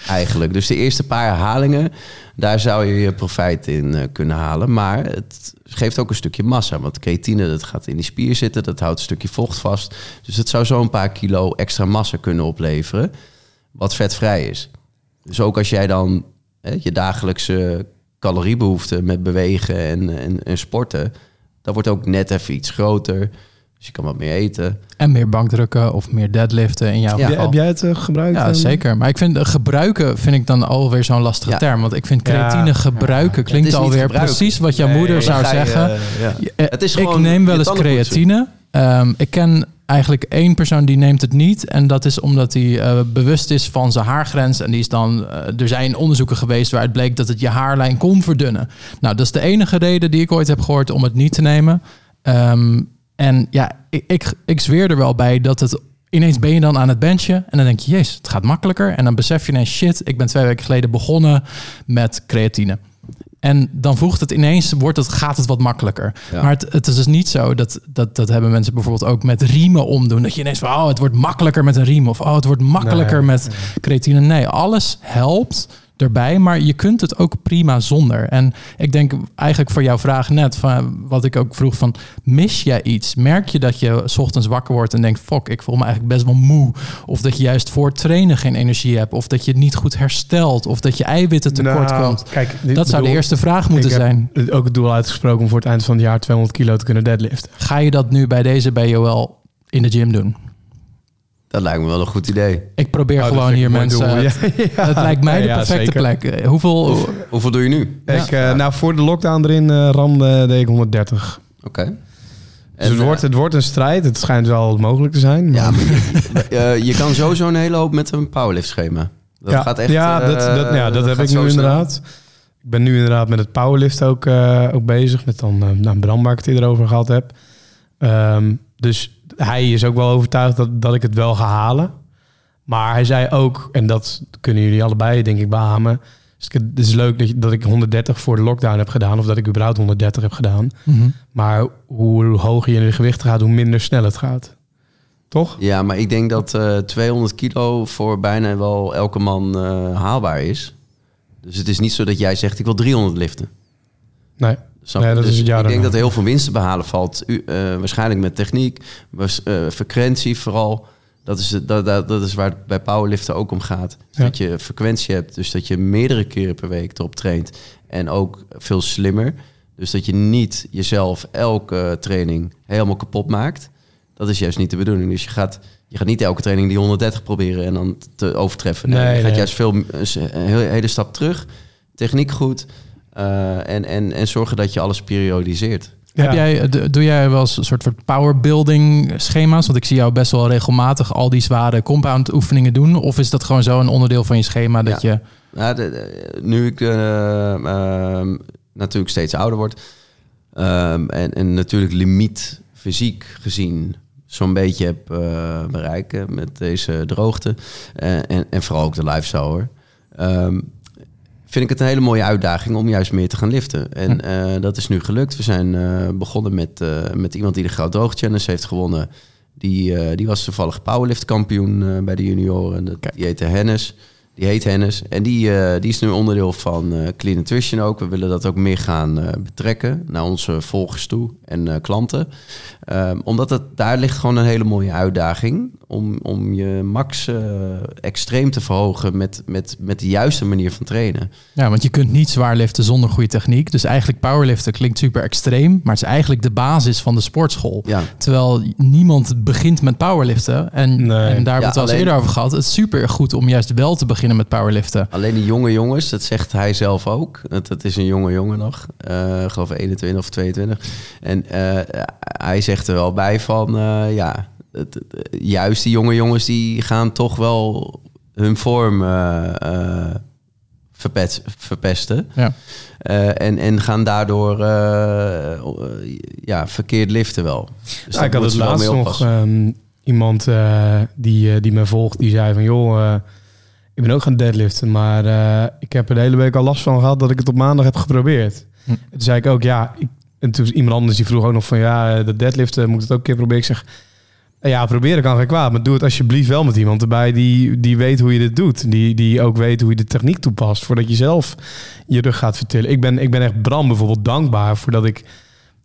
eigenlijk. Dus de eerste paar herhalingen, daar zou je je profijt in eh, kunnen halen. Maar het geeft ook een stukje massa. Want creatine, dat gaat in die spier zitten. Dat houdt een stukje vocht vast. Dus het zou zo een paar kilo extra massa kunnen opleveren. Wat vetvrij is. Dus ook als jij dan je dagelijkse caloriebehoefte met bewegen en, en, en sporten... dat wordt ook net even iets groter. Dus je kan wat meer eten. En meer bankdrukken of meer deadliften in jouw Ja, Heb jij- geval. heb jij het eh, gebruikt? Ja, eh? zeker. Maar ik vind eh, gebruiken vind ik dan alweer zo'n lastige Ja. term. Want ik vind Ja. creatine gebruiken klinkt alweer gebruiken. precies wat jouw Nee, moeder zou je, zeggen. ja. Het is ik gewoon neem wel eens creatine. Ehm, ik ken eigenlijk één persoon die neemt het niet. En dat is omdat hij eh, bewust is van zijn haargrens. En die is dan, eh, er zijn onderzoeken geweest waaruit bleek dat het je haarlijn kon verdunnen. Nou, dat is de enige reden die ik ooit heb gehoord om het niet te nemen. Ehm, en ja, ik, ik, zweer er wel bij dat het ineens ben je dan aan het benchen en dan denk je, jezus, het gaat makkelijker. En dan besef je ineens, shit, ik ben twee weken geleden begonnen met creatine. En dan voegt het ineens, wordt het, gaat het wat makkelijker. Ja. Maar het, het is dus niet zo, dat, dat, dat hebben mensen bijvoorbeeld ook met riemen omdoen. Dat je ineens van, oh, het wordt makkelijker met een riem. Of, oh, het wordt makkelijker Nee. met creatine. Nee, alles helpt erbij, maar je kunt het ook prima zonder. En ik denk eigenlijk voor jouw vraag net, van wat ik ook vroeg van, mis jij iets? Merk je dat je 's ochtends wakker wordt en denkt, fuck, ik voel me eigenlijk best wel moe. Of dat je juist voor trainen geen energie hebt. Of dat je het niet goed herstelt. Of dat je eiwitten tekort Nou, komt. Kijk, Dat zou de eerste vraag moeten ik zijn. ook het doel uitgesproken om voor het eind van het jaar 200 kilo te kunnen deadliften. Ga je dat nu bij deze BOL in de gym doen? Dat lijkt me wel een goed idee. Ik probeer Oh, gewoon hier een mensen... doel. (laughs) Ja, Het lijkt mij de perfecte plek. Eh, Hoeveel... Hoeveel doe je nu? Ik, eh, nou, voor de lockdown erin eh ramde deed ik 130. Oké. Dus En, het, wordt, het wordt een strijd. Het schijnt wel mogelijk te zijn. Maar Ja, maar je, (laughs) eh, je kan sowieso een hele hoop met een powerlift schema. Dat ja, gaat echt... ja, eh, dat, dat, ja, dat, heb ik zo nu snel. inderdaad. Ik ben nu inderdaad met het powerlift ook, eh, ook bezig. Met dan uh, nou, Bram, waar ik het eerder over gehad heb. Ehm, dus hij is ook wel overtuigd dat, dat ik het wel ga halen. Maar hij zei ook, en dat kunnen jullie allebei denk ik beamen... dus ik- Het is leuk dat, je- dat ik 130 voor de lockdown heb gedaan... of dat ik überhaupt 130 heb gedaan. Mhm. Maar hoe hoger je in de gewichten gaat, hoe minder snel het gaat. Toch? Ja, maar ik denk dat eh 200 kilo voor bijna wel elke man eh, haalbaar is. Dus het is niet zo dat jij zegt, ik wil 300 liften. Nee. Snap je? Nee, dat is Dus het jaar ik denk daarna. dat er heel veel winst te behalen valt. U, eh, waarschijnlijk met techniek, was- eh, frequentie vooral. Dat is, dat, dat, dat is waar het bij powerliften ook om gaat. Ja. Dat je frequentie hebt, dus dat je meerdere keren per week erop traint. En ook veel slimmer. Dus dat je niet jezelf elke training helemaal kapot maakt. Dat is juist niet de bedoeling. Dus je gaat, je gaat niet elke training die 130 proberen en dan te overtreffen. Nee, Nee, je gaat nee. juist veel, een hele, hele stap terug. Techniek goed. Eh, en, en, en zorgen dat je alles periodiseert. Ja. Heb jij, eh, doe jij wel eens een soort van powerbuilding schema's? Want ik zie jou best wel regelmatig al die zware compound oefeningen doen. Of is dat gewoon zo een onderdeel van je schema dat je... De- de- nu ik eh, ehm, natuurlijk steeds ouder word ehm, en, en natuurlijk limiet fysiek gezien zo'n beetje heb bereiken met deze droogte eh, en, en vooral ook de lifestyle hoor. Ehm, vind ik het een hele mooie uitdaging om juist meer te gaan liften. En eh, dat is nu gelukt. We zijn eh, begonnen met, eh, met iemand die de Goud Droog Challenge heeft gewonnen. Die, die was toevallig powerlift kampioen bij de junioren. Dat, die heette Hennis. Die heet Hennis. En die, eh, die is nu onderdeel van eh, Clean Nutrition ook. We willen dat ook meer gaan eh, betrekken naar onze volgers toe en eh, klanten. Ehm, omdat het, daar ligt gewoon een hele mooie uitdaging. Om, om je max eh, extreem te verhogen met, met, met de juiste manier van trainen. Ja, want je kunt niet zwaar liften zonder goede techniek. Dus eigenlijk powerliften klinkt super extreem. Maar het is eigenlijk de basis van de sportschool. Ja, Terwijl niemand begint met powerliften. En, Nee. en daar hebben we Ja, het al eens alleen- eerder over gehad. Het is super goed om juist wel te beginnen met powerliften. Alleen die jonge jongens, dat zegt hij zelf ook. Het, het is een jonge jongen nog. eh, ik geloof 21 of 22. En eh, hij zegt er wel bij van, eh, ja, het, het- juist die jonge jongens die gaan toch wel hun vorm verpet- verpesten. Ja. Eh, en, en gaan daardoor ja, verkeerd liften wel. Dus Ja, ik had het laatst nog ehm, iemand eh, die, die me volgt, die zei van joh, eh, ik ben ook gaan deadliften, maar eh, ik heb er de hele week al last van gehad dat ik het op maandag heb geprobeerd. Hm. En toen zei ik ook ja, ik, en toen iemand anders die vroeg ook nog van ja, eh, dat deadliften moet ik het ook een keer proberen. Ik zeg eh, ja, proberen kan geen kwaad, maar doe het alsjeblieft wel met iemand erbij die, die weet hoe je dit doet. Die, die ook weet hoe je de techniek toepast voordat je zelf je rug gaat vertillen. Ik ben, ik ben echt Bram bijvoorbeeld dankbaar voordat ik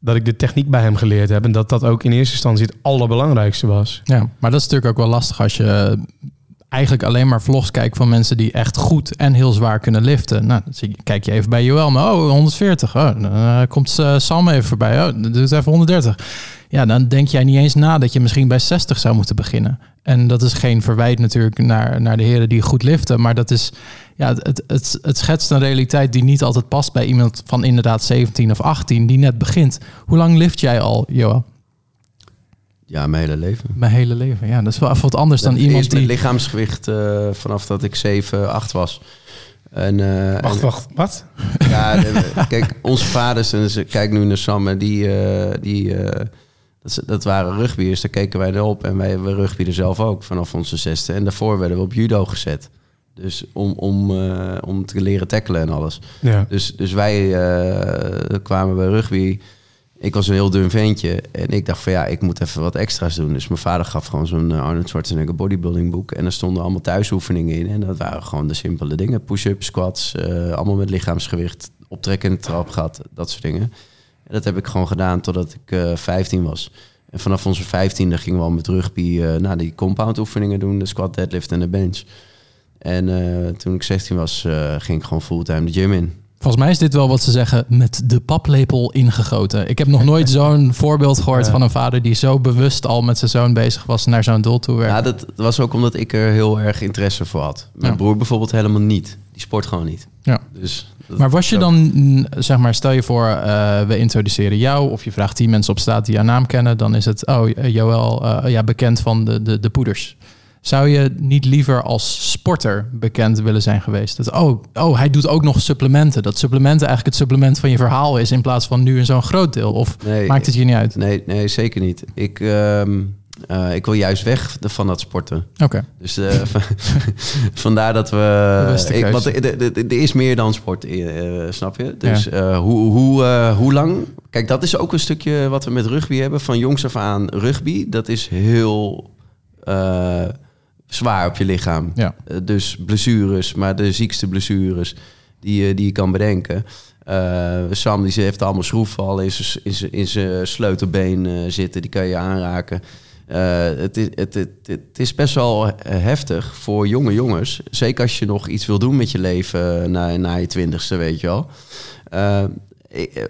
dat ik de techniek bij hem geleerd heb. En dat dat ook in eerste instantie het allerbelangrijkste was. Ja, maar dat is natuurlijk ook wel lastig als je eigenlijk alleen maar vlogs kijkt van mensen die echt goed en heel zwaar kunnen liften. Nou, kijk je even bij Joël, maar oh, 140. Oh, dan eh, komt eh, Sam even voorbij. Oh, dan doet even 130. Ja, dan denk jij niet eens na dat je misschien bij 60 zou moeten beginnen. En dat is geen verwijt natuurlijk naar, naar de heren die goed liften. Maar dat is, ja, het, het, het, het schetst een realiteit die niet altijd past bij iemand van inderdaad 17 of 18 die net begint. Hoe lang lift jij al, Joël? Ja, mijn hele leven. Mijn hele leven. Ja, dat is wel even wat anders dan iemand die... lichaamsgewicht eh, vanaf dat ik 7, 8 was. En, eh, Wacht, en- wacht, wat? Ja, kijk, onze vaders, en ze kijk nu naar Sam, en die, eh, die eh, dat, ze- dat waren rugbyers, daar keken wij erop. En wij we rugbyden zelf ook vanaf onze zesde. En daarvoor werden we op judo gezet. Dus om, om, eh, om te leren tackelen en alles. Ja. Dus, dus wij eh, kwamen bij rugby. Ik was een heel dun ventje. En ik dacht van ja, ik moet even wat extra's doen. Dus mijn vader gaf gewoon zo'n eh, Arnold Schwarzenegger bodybuilding boek. En er stonden allemaal thuisoefeningen in. En dat waren gewoon de simpele dingen. Push-ups, squats, eh, allemaal met lichaamsgewicht. Optrekken in de trap gehad, dat soort dingen. En dat heb ik gewoon gedaan totdat ik eh 15 was. En vanaf onze 15e gingen we al met rugby eh nou, die compound oefeningen doen. De squat, deadlift en de bench. En toen ik 16 was, ging ik gewoon fulltime de gym in. Volgens mij is dit wel wat ze zeggen met de paplepel ingegoten. Ik heb nog (laughs) nooit zo'n voorbeeld gehoord Ja. van een vader die zo bewust al met zijn zoon bezig was naar zo'n doel toe werken. Ja, dat was ook omdat ik er heel erg interesse voor had. Mijn Ja. broer bijvoorbeeld helemaal niet. Die sport gewoon niet. Ja. Dus Maar was je dan, mm, zeg maar, stel je voor, eh, we introduceren jou of je vraagt tien mensen op straat die jouw naam kennen, dan is het, oh, Joël, eh, ja, bekend van de, de, de poeders. Zou je niet liever als sporter bekend willen zijn geweest? Dat, oh, oh, hij doet ook nog supplementen. Dat supplementen eigenlijk het supplement van je verhaal is in plaats van nu in zo'n groot deel. Of Nee, maakt het je niet uit? Nee, nee zeker niet. Ik, ehm, eh, ik wil juist weg van dat sporten. Oké. Dus eh, (laughs) vandaar dat we... Ik, want er, is meer dan sport, eh, snap je? Dus hoe, hoe, hoe lang... Kijk, dat is ook een stukje wat we met rugby hebben. Van jongs af aan rugby. Dat is heel zwaar op je lichaam. Ja. Eh, dus blessures, maar de ziekste blessures die, je- die je kan bedenken. Eh, Sam die heeft allemaal schroefvallen in zijn- sleutelbeen eh, zitten. Die kan je aanraken. Eh, het, is, het, het, het is best wel eh, heftig voor jonge jongens. Zeker als je nog iets wil doen met je leven eh, na, na je twintigste, weet je wel. Eh,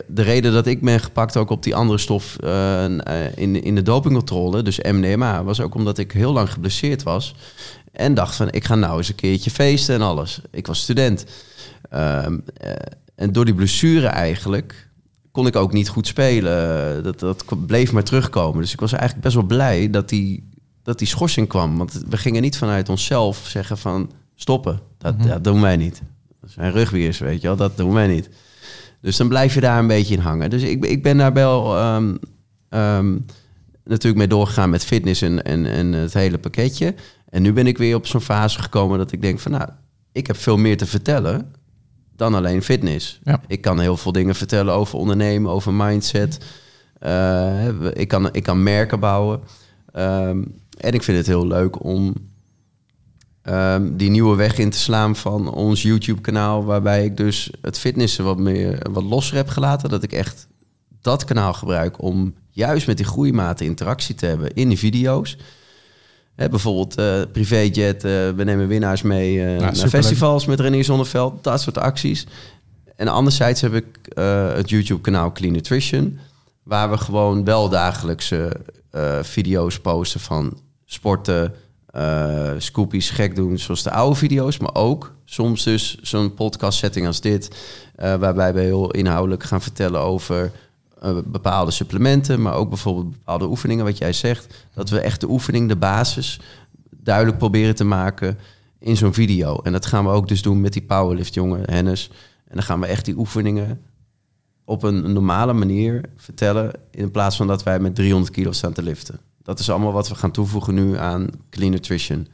de reden dat ik ben gepakt ook op die andere stof eh, in, in de dopingcontrole, dus MDMA, was ook omdat ik heel lang geblesseerd was. En dacht van, ik ga nou eens een keertje feesten en alles. Ik was student. Ehm, eh, en door die blessure eigenlijk kon ik ook niet goed spelen. Dat, dat bleef maar terugkomen. Dus ik was eigenlijk best wel blij dat die, dat die schorsing kwam. Want we gingen niet vanuit onszelf zeggen van stoppen. Dat, dat doen wij niet. Dat zijn rugbiers, weet je wel. Dat doen wij niet. Dus dan blijf je daar een beetje in hangen. Dus ik, ik ben daar wel ehm, ehm, natuurlijk mee doorgegaan met fitness en, en, en het hele pakketje. En nu ben ik weer op zo'n fase gekomen dat ik denk van... nou, ik heb veel meer te vertellen dan alleen fitness. Ja. Ik kan heel veel dingen vertellen over ondernemen, over mindset. Eh, ik, kan, ik kan merken bouwen. Ehm, en ik vind het heel leuk om ehm, die nieuwe weg in te slaan van ons YouTube-kanaal, waarbij ik dus het fitnessen wat meer wat losser heb gelaten. Dat ik echt dat kanaal gebruik om juist met die groeimaten interactie te hebben in die video's. Hè, bijvoorbeeld eh privéjet, eh, we nemen winnaars mee eh, naar festivals met René Zonneveld, dat soort acties. En anderzijds heb ik het YouTube-kanaal Clean Nutrition, waar we gewoon wel dagelijkse video's posten van sporten, eh scoopies, gek doen, zoals de oude video's, maar ook soms dus zo'n podcast setting als dit, eh, waarbij we heel inhoudelijk gaan vertellen over eh, bepaalde supplementen, maar ook bijvoorbeeld bepaalde oefeningen, wat jij zegt, dat we echt de oefening, de basis, duidelijk proberen te maken in zo'n video. En dat gaan we ook dus doen met die powerlift jongen, Hennis. En dan gaan we echt die oefeningen op een normale manier vertellen, in plaats van dat wij met 300 kilo staan te liften. Dat is allemaal wat we gaan toevoegen nu aan Clean Nutrition.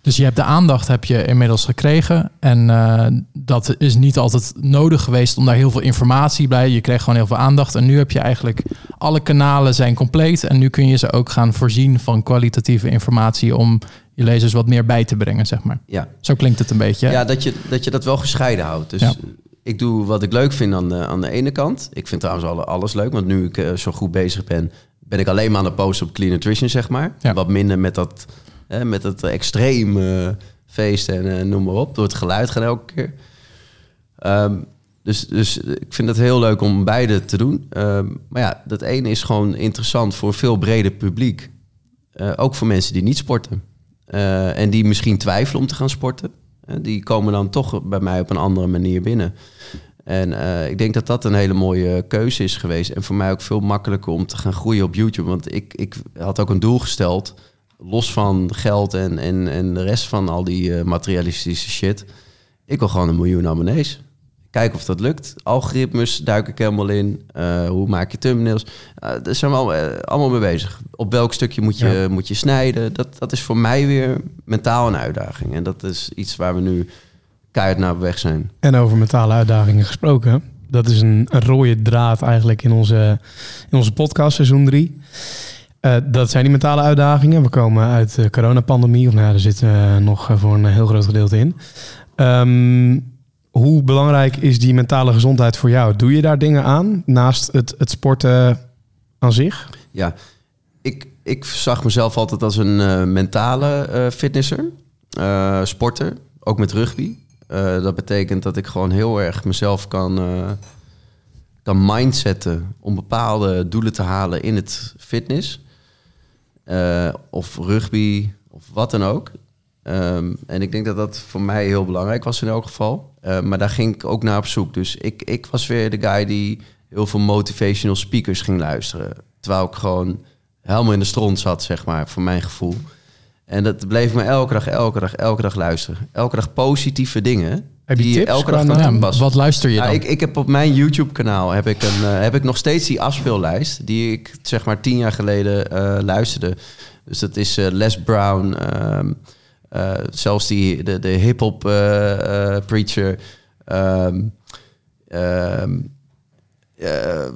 Dus je hebt de aandacht heb je inmiddels gekregen. En eh, dat is niet altijd nodig geweest om daar heel veel informatie bij. Je kreeg gewoon heel veel aandacht. En nu heb je eigenlijk alle kanalen zijn compleet. En nu kun je ze ook gaan voorzien van kwalitatieve informatie om je lezers wat meer bij te brengen, zeg maar. Ja, Zo klinkt het een beetje. hè? Ja, dat je, dat je dat wel gescheiden houdt. Dus Ja. ik doe wat ik leuk vind aan de, aan de ene kant. Ik vind trouwens alle- alles leuk, want nu ik eh, zo goed bezig ben, ben ik alleen maar aan de post op Clean Nutrition, zeg maar. Ja. Wat minder met dat, hè, met dat extreem eh, feest en eh, noem maar op. Door het geluid gaan elke keer. Ehm, dus, dus ik vind het heel leuk om beide te doen. Ehm, maar ja, dat ene is gewoon interessant voor een veel breder publiek. Eh, ook voor mensen die niet sporten. Eh, en die misschien twijfelen om te gaan sporten. Die komen dan toch bij mij op een andere manier binnen. En eh, ik denk dat dat een hele mooie keuze is geweest. En voor mij ook veel makkelijker om te gaan groeien op YouTube. Want ik, ik had ook een doel gesteld. Los van geld en, en, en de rest van al die eh, materialistische shit. Ik wil gewoon een miljoen abonnees. Kijken of dat lukt. Algoritmes duik ik helemaal in. Eh, hoe maak je thumbnails? Daar zijn we al, eh, allemaal mee bezig. Op welk stukje moet je, Ja. moet je snijden? Dat, dat is voor mij weer mentaal een uitdaging. En dat is iets waar we nu keihard naar weg zijn. En over mentale uitdagingen gesproken. Dat is een, een rode draad eigenlijk in onze, in onze podcast, seizoen 3. dat zijn die mentale uitdagingen. We komen uit de coronapandemie. Of nou ja, daar zitten nog eh, voor een heel groot gedeelte in. Ehm, hoe belangrijk is die mentale gezondheid voor jou? Doe je daar dingen aan naast het, het sporten aan zich? Ja, ik, ik zag mezelf altijd als een eh, mentale eh, fitnesser, eh, sporter, ook met rugby. Eh, dat betekent dat ik gewoon heel erg mezelf kan, eh, kan mindsetten om bepaalde doelen te halen in het fitness. Eh, of rugby, of wat dan ook. Ehm, en ik denk dat dat voor mij heel belangrijk was in elk geval. Maar daar ging ik ook naar op zoek. Dus ik, ik was weer de guy die heel veel motivational speakers ging luisteren. Terwijl ik gewoon helemaal in de stront zat, zeg maar, voor mijn gevoel. En dat bleef me elke dag, elke dag, elke dag luisteren. Elke dag positieve dingen. Heb je die tips elke dag kan Ja, wat luister je Ja, dan? ik, ik heb op mijn YouTube-kanaal heb ik, een, eh, heb ik nog steeds die afspeellijst die ik zeg maar tien jaar geleden eh, luisterde. Dus dat is eh, Les Brown, ehm, eh, zelfs die, de, de hip-hop preacher. ehm, eh,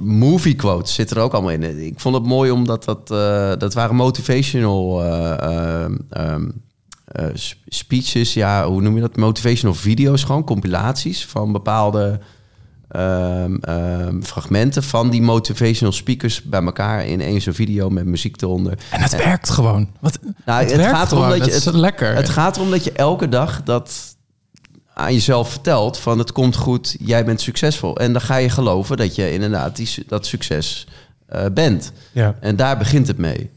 movie quotes zitten er ook allemaal in. Ik vond het mooi omdat dat, eh, dat waren motivational eh, ehm, ehm, eh, sp- speeches. Ja, hoe noem je dat? Motivational video's, gewoon compilaties van bepaalde ehm, ehm, fragmenten van die motivational speakers bij elkaar in één zo'n video met muziek eronder. En het werkt gewoon. Wat, Nou, het, het werkt gaat erom gewoon. dat je- is het- lekker. Het gaat erom dat je elke dag dat aan jezelf vertelt van het komt goed, jij bent succesvol. En dan ga je geloven dat je inderdaad die, dat succes eh, bent. Ja. En daar begint het mee.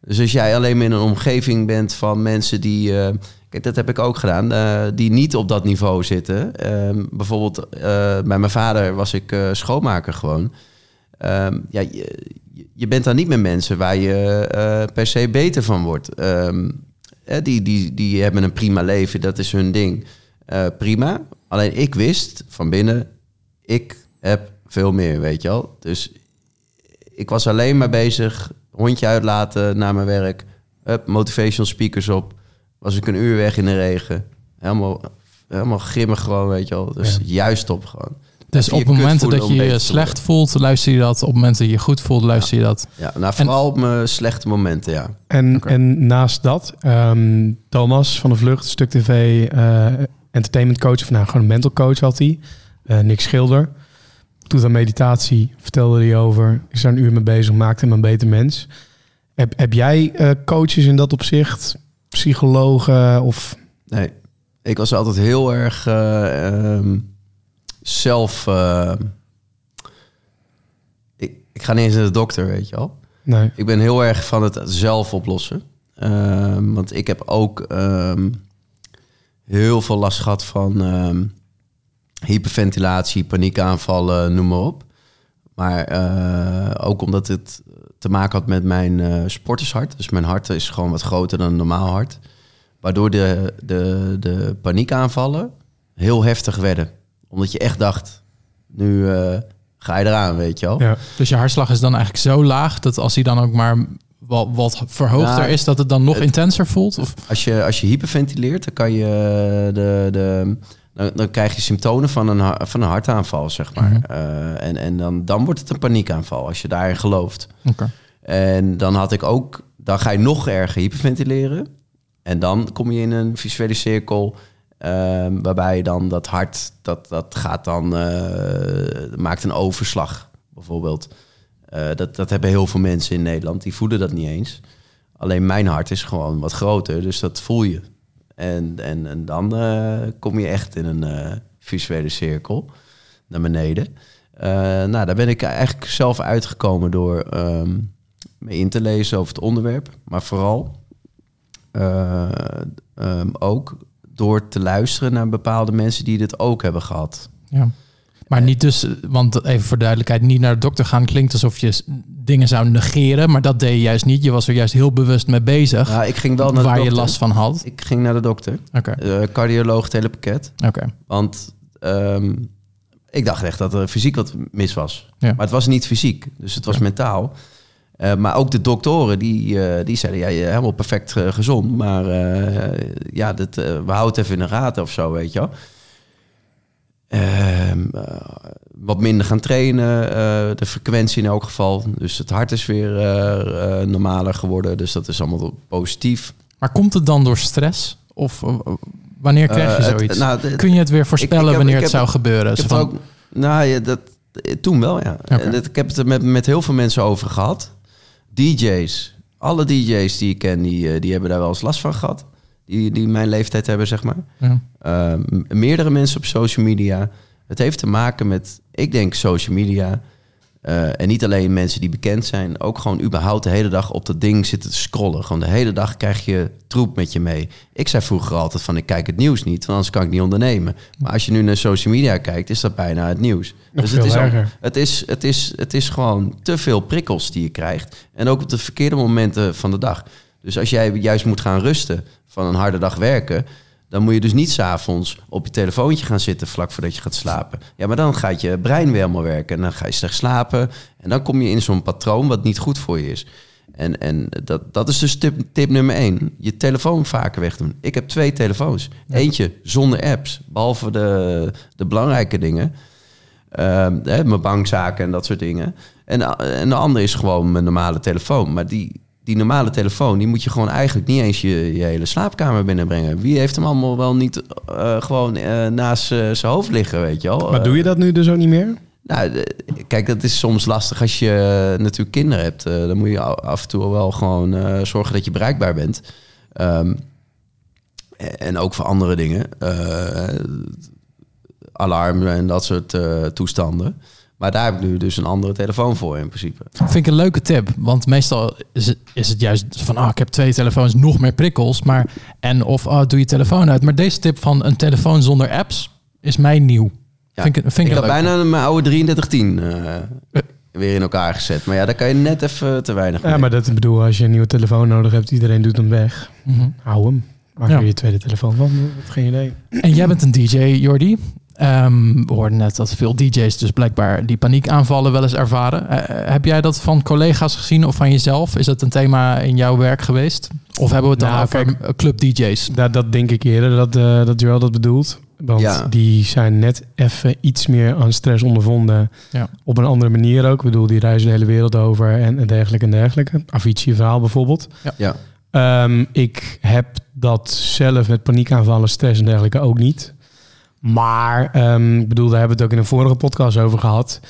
Dus als jij alleen maar in een omgeving bent van mensen die... eh, kijk, dat heb ik ook gedaan. eh, die niet op dat niveau zitten. Ehm, bijvoorbeeld bij mijn vader was ik schoonmaker gewoon. Ehm, ja, je, je bent dan niet met mensen waar je per se beter van wordt. Ehm, die, die, die hebben een prima leven, dat is hun ding. Eh, prima. Alleen ik wist van binnen, ik heb veel meer, weet je wel. Dus ik was alleen maar bezig, hondje uitlaten naar mijn werk. Hup, motivational speakers op. Was ik een uur weg in de regen. Helemaal, helemaal grimmig gewoon, weet je wel. Dus juist op gewoon. dus op momenten dat je je slecht voelt, luister je dat. Op momenten dat je je goed voelt, luister je dat. Ja, nou vooral op mijn slechte momenten, ja. En, en naast dat, ehm, Thomas van de Vlucht, Stuk TV, eh, entertainment coach, of nou gewoon een mental coach had hij. Eh, Nick Schilder. Doet aan meditatie, vertelde hij over. Is daar een uur mee bezig, maakt hem een beter mens. Heb, heb jij eh, coaches in dat opzicht? Psychologen of... Nee, ik was altijd heel erg eh, ehm, zelf... ik, ik ga niet eens naar de dokter, weet je wel. Nee. Ik ben heel erg van het zelf oplossen. Ehm, want ik heb ook ehm, heel veel last gehad van ehm, hyperventilatie, paniekaanvallen, noem maar op. Maar eh, ook omdat het te maken had met mijn eh, sportershart. Dus mijn hart is gewoon wat groter dan een normaal hart. Waardoor de, de, de paniekaanvallen heel heftig werden. Omdat je echt dacht, nu eh, ga je eraan, weet je wel. Ja. Dus je hartslag is dan eigenlijk zo laag dat als hij dan ook maar wat, wat verhoogder Nou, is, dat het dan nog het- intenser voelt? Of, Als je, als je hyperventileert, dan kan je de, de, dan, dan krijg je symptomen van een, van een hartaanval, zeg maar. Mhm. Eh, en en dan, dan wordt het een paniekaanval als je daarin gelooft. Oké. En dan had ik ook, dan ga je nog erger hyperventileren. En dan kom je in een visuele cirkel. ehm, waarbij je dan dat hart, dat, dat gaat dan, eh, maakt een overslag bijvoorbeeld. Eh, dat, dat hebben heel veel mensen in Nederland, die voelen dat niet eens. Alleen mijn hart is gewoon wat groter, dus dat voel je. En, en, en dan eh, kom je echt in een eh, visuele cirkel naar beneden. Nou, daar ben ik eigenlijk zelf uitgekomen door ehm, me in te lezen over het onderwerp. Maar vooral eh, ehm, ook door te luisteren naar bepaalde mensen die dit ook hebben gehad. Ja. Maar niet dus, want even voor duidelijkheid, niet naar de dokter gaan klinkt alsof je dingen zou negeren, maar dat deed je juist niet. Je was er juist heel bewust mee bezig, Nou, ik ging wel naar de waar je last van had. Ik ging naar de dokter, Oké, eh, cardioloog, het hele pakket. oké. Want ehm, ik dacht echt dat er fysiek wat mis was. Ja. Maar het was niet fysiek, dus het was mentaal. Eh, maar ook de doktoren, die, eh, die zeiden, ja, je helemaal perfect gezond. Maar ja, dat, we houden het even in de gaten of zo, weet je wel. Ehm, eh, wat minder gaan trainen, eh, de frequentie in elk geval. Dus het hart is weer eh, normaler geworden, dus dat is allemaal positief. Maar komt het dan door stress? Of wanneer krijg je het- zoiets? nou, Kun je het weer voorspellen ik heb- wanneer het heb- zou gebeuren? Ik heb van, ook, nou ja, dat, toen wel, ja. En dat- ik heb het er met, met heel veel mensen over gehad. DJ's, alle DJ's die ik ken, die, die hebben daar wel eens last van gehad. Die, die mijn leeftijd hebben, zeg maar. ja. Eh, m- meerdere mensen op social media. Het heeft te maken met, ik denk, social media. Eh, en niet alleen mensen die bekend zijn, ook gewoon überhaupt de hele dag op dat ding zitten te scrollen. Gewoon de hele dag krijg je troep met je mee. Ik zei vroeger altijd van ik kijk het nieuws niet, want anders kan ik niet ondernemen. Maar als je nu naar social media kijkt, is dat bijna het nieuws. Nog het is, al- het, is, het, is, het is gewoon te veel prikkels die je krijgt. En ook op de verkeerde momenten van de dag. Dus als jij juist moet gaan rusten van een harde dag werken, dan moet je dus niet s'avonds op je telefoontje gaan zitten vlak voordat je gaat slapen. Ja, maar dan gaat je brein weer helemaal werken en dan ga je slecht slapen. En dan kom je in zo'n patroon wat niet goed voor je is. En, en dat, dat is dus tip, tip nummer één. Je telefoon vaker wegdoen. Ik heb twee telefoons. Eentje zonder apps, behalve de, de belangrijke dingen. Ehm, hè, mijn bankzaken en dat soort dingen. En, en de andere is gewoon mijn normale telefoon. Maar die, die normale telefoon, die moet je gewoon eigenlijk niet eens je, je hele slaapkamer binnenbrengen. Wie heeft hem allemaal wel niet eh, gewoon eh, naast eh, zijn hoofd liggen, weet je wel? Maar doe je dat nu dus ook niet meer? Nou, de- kijk, dat is soms lastig als je natuurlijk kinderen hebt. Dan moet je af en toe wel gewoon zorgen dat je bereikbaar bent. Ehm, en ook voor andere dingen. Alarm en dat soort toestanden. Maar daar heb ik nu dus een andere telefoon voor in principe. Vind ik een leuke tip. Want meestal is het, is het juist van... Oh, ik heb twee telefoons, nog meer prikkels. Maar, en of oh, doe je telefoon uit. Maar deze tip van een telefoon zonder apps is mij nieuw. Ja, vind ik, vind ik ik heb bijna mijn oude 3310 eh weer in elkaar gezet. Maar ja, daar kan je net even te weinig mee. Ja, maar dat bedoel, als je een nieuwe telefoon nodig hebt, iedereen doet hem weg. Mhm. Hou hem. Maak Ja. je tweede telefoon van. Wat geen idee. En jij bent een DJ, Jordi. Ehm, we hoorden net dat veel DJ's dus blijkbaar die paniekaanvallen wel eens ervaren. Eh, heb jij dat van collega's gezien of van jezelf? Is dat een thema in jouw werk geweest? Of hebben we het dan Nou, over kijk, eh, club DJ's? Dat, dat denk ik eerder, dat, eh dat Joel dat bedoelt. Want Ja. die zijn net even iets meer aan stress ondervonden. Ja. Op een andere manier ook. Ik bedoel, die reizen de hele wereld over en, en dergelijke en dergelijke. Avicii-verhaal bijvoorbeeld. Ja. Ehm, ik heb dat zelf met paniekaanvallen, stress en dergelijke ook niet. Maar ehm, ik bedoel, daar hebben we het ook in een vorige podcast over gehad.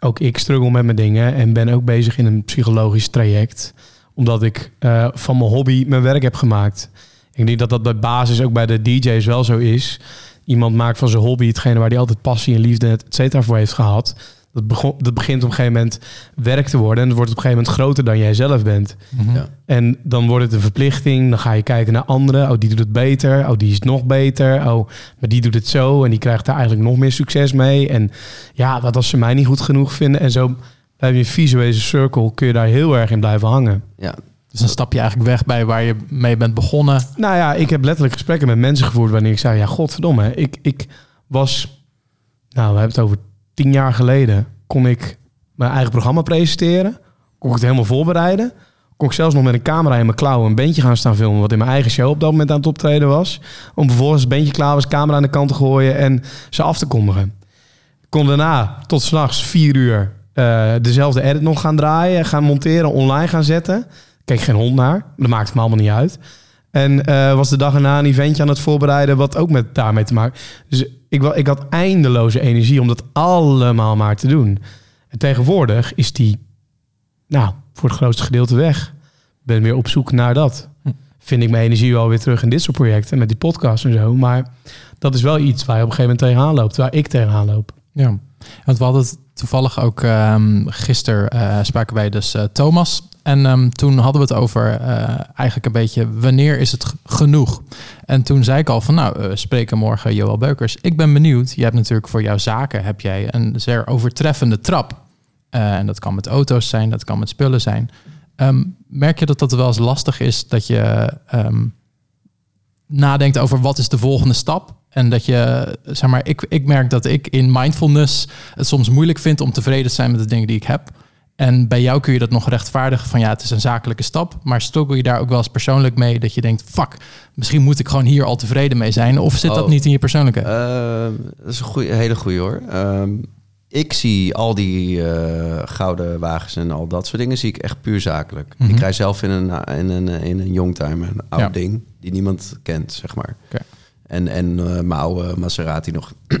Ook ik struggle met mijn dingen en ben ook bezig in een psychologisch traject. Omdat ik eh, van mijn hobby mijn werk heb gemaakt. Ik denk dat dat bij basis ook bij de DJ's wel zo is. Iemand maakt van zijn hobby hetgene waar hij altijd passie en liefde et cetera voor heeft gehad. Dat, begon, dat begint op een gegeven moment werk te worden. En het wordt op een gegeven moment groter dan jij zelf bent. Mhm. Ja. En dan wordt het een verplichting. Dan ga je kijken naar anderen. Oh, die doet het beter. Oh, die is nog beter. Oh, maar die doet het zo. En die krijgt daar eigenlijk nog meer succes mee. En ja, wat als ze mij niet goed genoeg vinden. En zo blijf je visuele circle. Kun je daar heel erg in blijven hangen. ja. Dus dan stap je eigenlijk weg bij waar je mee bent begonnen. Nou ja, ik heb letterlijk gesprekken met mensen gevoerd. Wanneer ik zei, ja, godverdomme. Ik, ik was, nou, we hebben het over tien jaar geleden. Kon ik mijn eigen programma presenteren. Kon ik het helemaal voorbereiden. Kon ik zelfs nog met een camera in mijn klauwen een bandje gaan staan filmen. Wat in mijn eigen show op dat moment aan het optreden was. Om vervolgens het bandje klaar was, camera aan de kant te gooien en ze af te kondigen. Kon daarna tot s'nachts vier uur eh, dezelfde edit nog gaan draaien. Gaan monteren, online gaan zetten. Keek geen hond naar. Dat maakt me allemaal niet uit. En eh, was de dag erna een eventje aan het voorbereiden... wat ook met daarmee te maken... Dus ik, ik had eindeloze energie om dat allemaal maar te doen. En tegenwoordig is die, nou, voor het grootste gedeelte weg. Ben weer op zoek naar dat. Hm. Vind ik mijn energie wel weer terug in dit soort projecten... met die podcast en zo. Maar dat is wel iets waar je op een gegeven moment tegenaan loopt. Waar ik tegenaan loop. Ja, want we hadden het toevallig ook ehm gisteren eh, spraken wij dus eh, Thomas. En ehm, toen hadden we het over eh, eigenlijk een beetje wanneer is het genoeg. En toen zei ik al van nou, we spreken morgen Joël Beukers. Ik ben benieuwd. Je hebt natuurlijk voor jouw zaken heb jij een zeer overtreffende trap. Eh, en dat kan met auto's zijn, dat kan met spullen zijn. Ehm, merk je dat dat wel eens lastig is dat je ehm, nadenkt over wat is de volgende stap? En dat je, zeg maar, ik, ik merk dat ik in mindfulness het soms moeilijk vind om tevreden te zijn met de dingen die ik heb. En bij jou kun je dat nog rechtvaardigen van ja, het is een zakelijke stap. Maar struggle je daar ook wel eens persoonlijk mee dat je denkt, fuck, misschien moet ik gewoon hier al tevreden mee zijn. Of zit dat Oh. niet in je persoonlijke? Ehm, dat is een goeie, hele goede hoor. Ehm, ik zie al die eh, gouden wagens en al dat soort dingen zie ik echt puur zakelijk. Mhm. Ik rij zelf in een, in een, in een youngtimer, een oud Ja. ding die niemand kent, zeg maar. En, en eh, mijn oude Maserati nog, (clears throat) die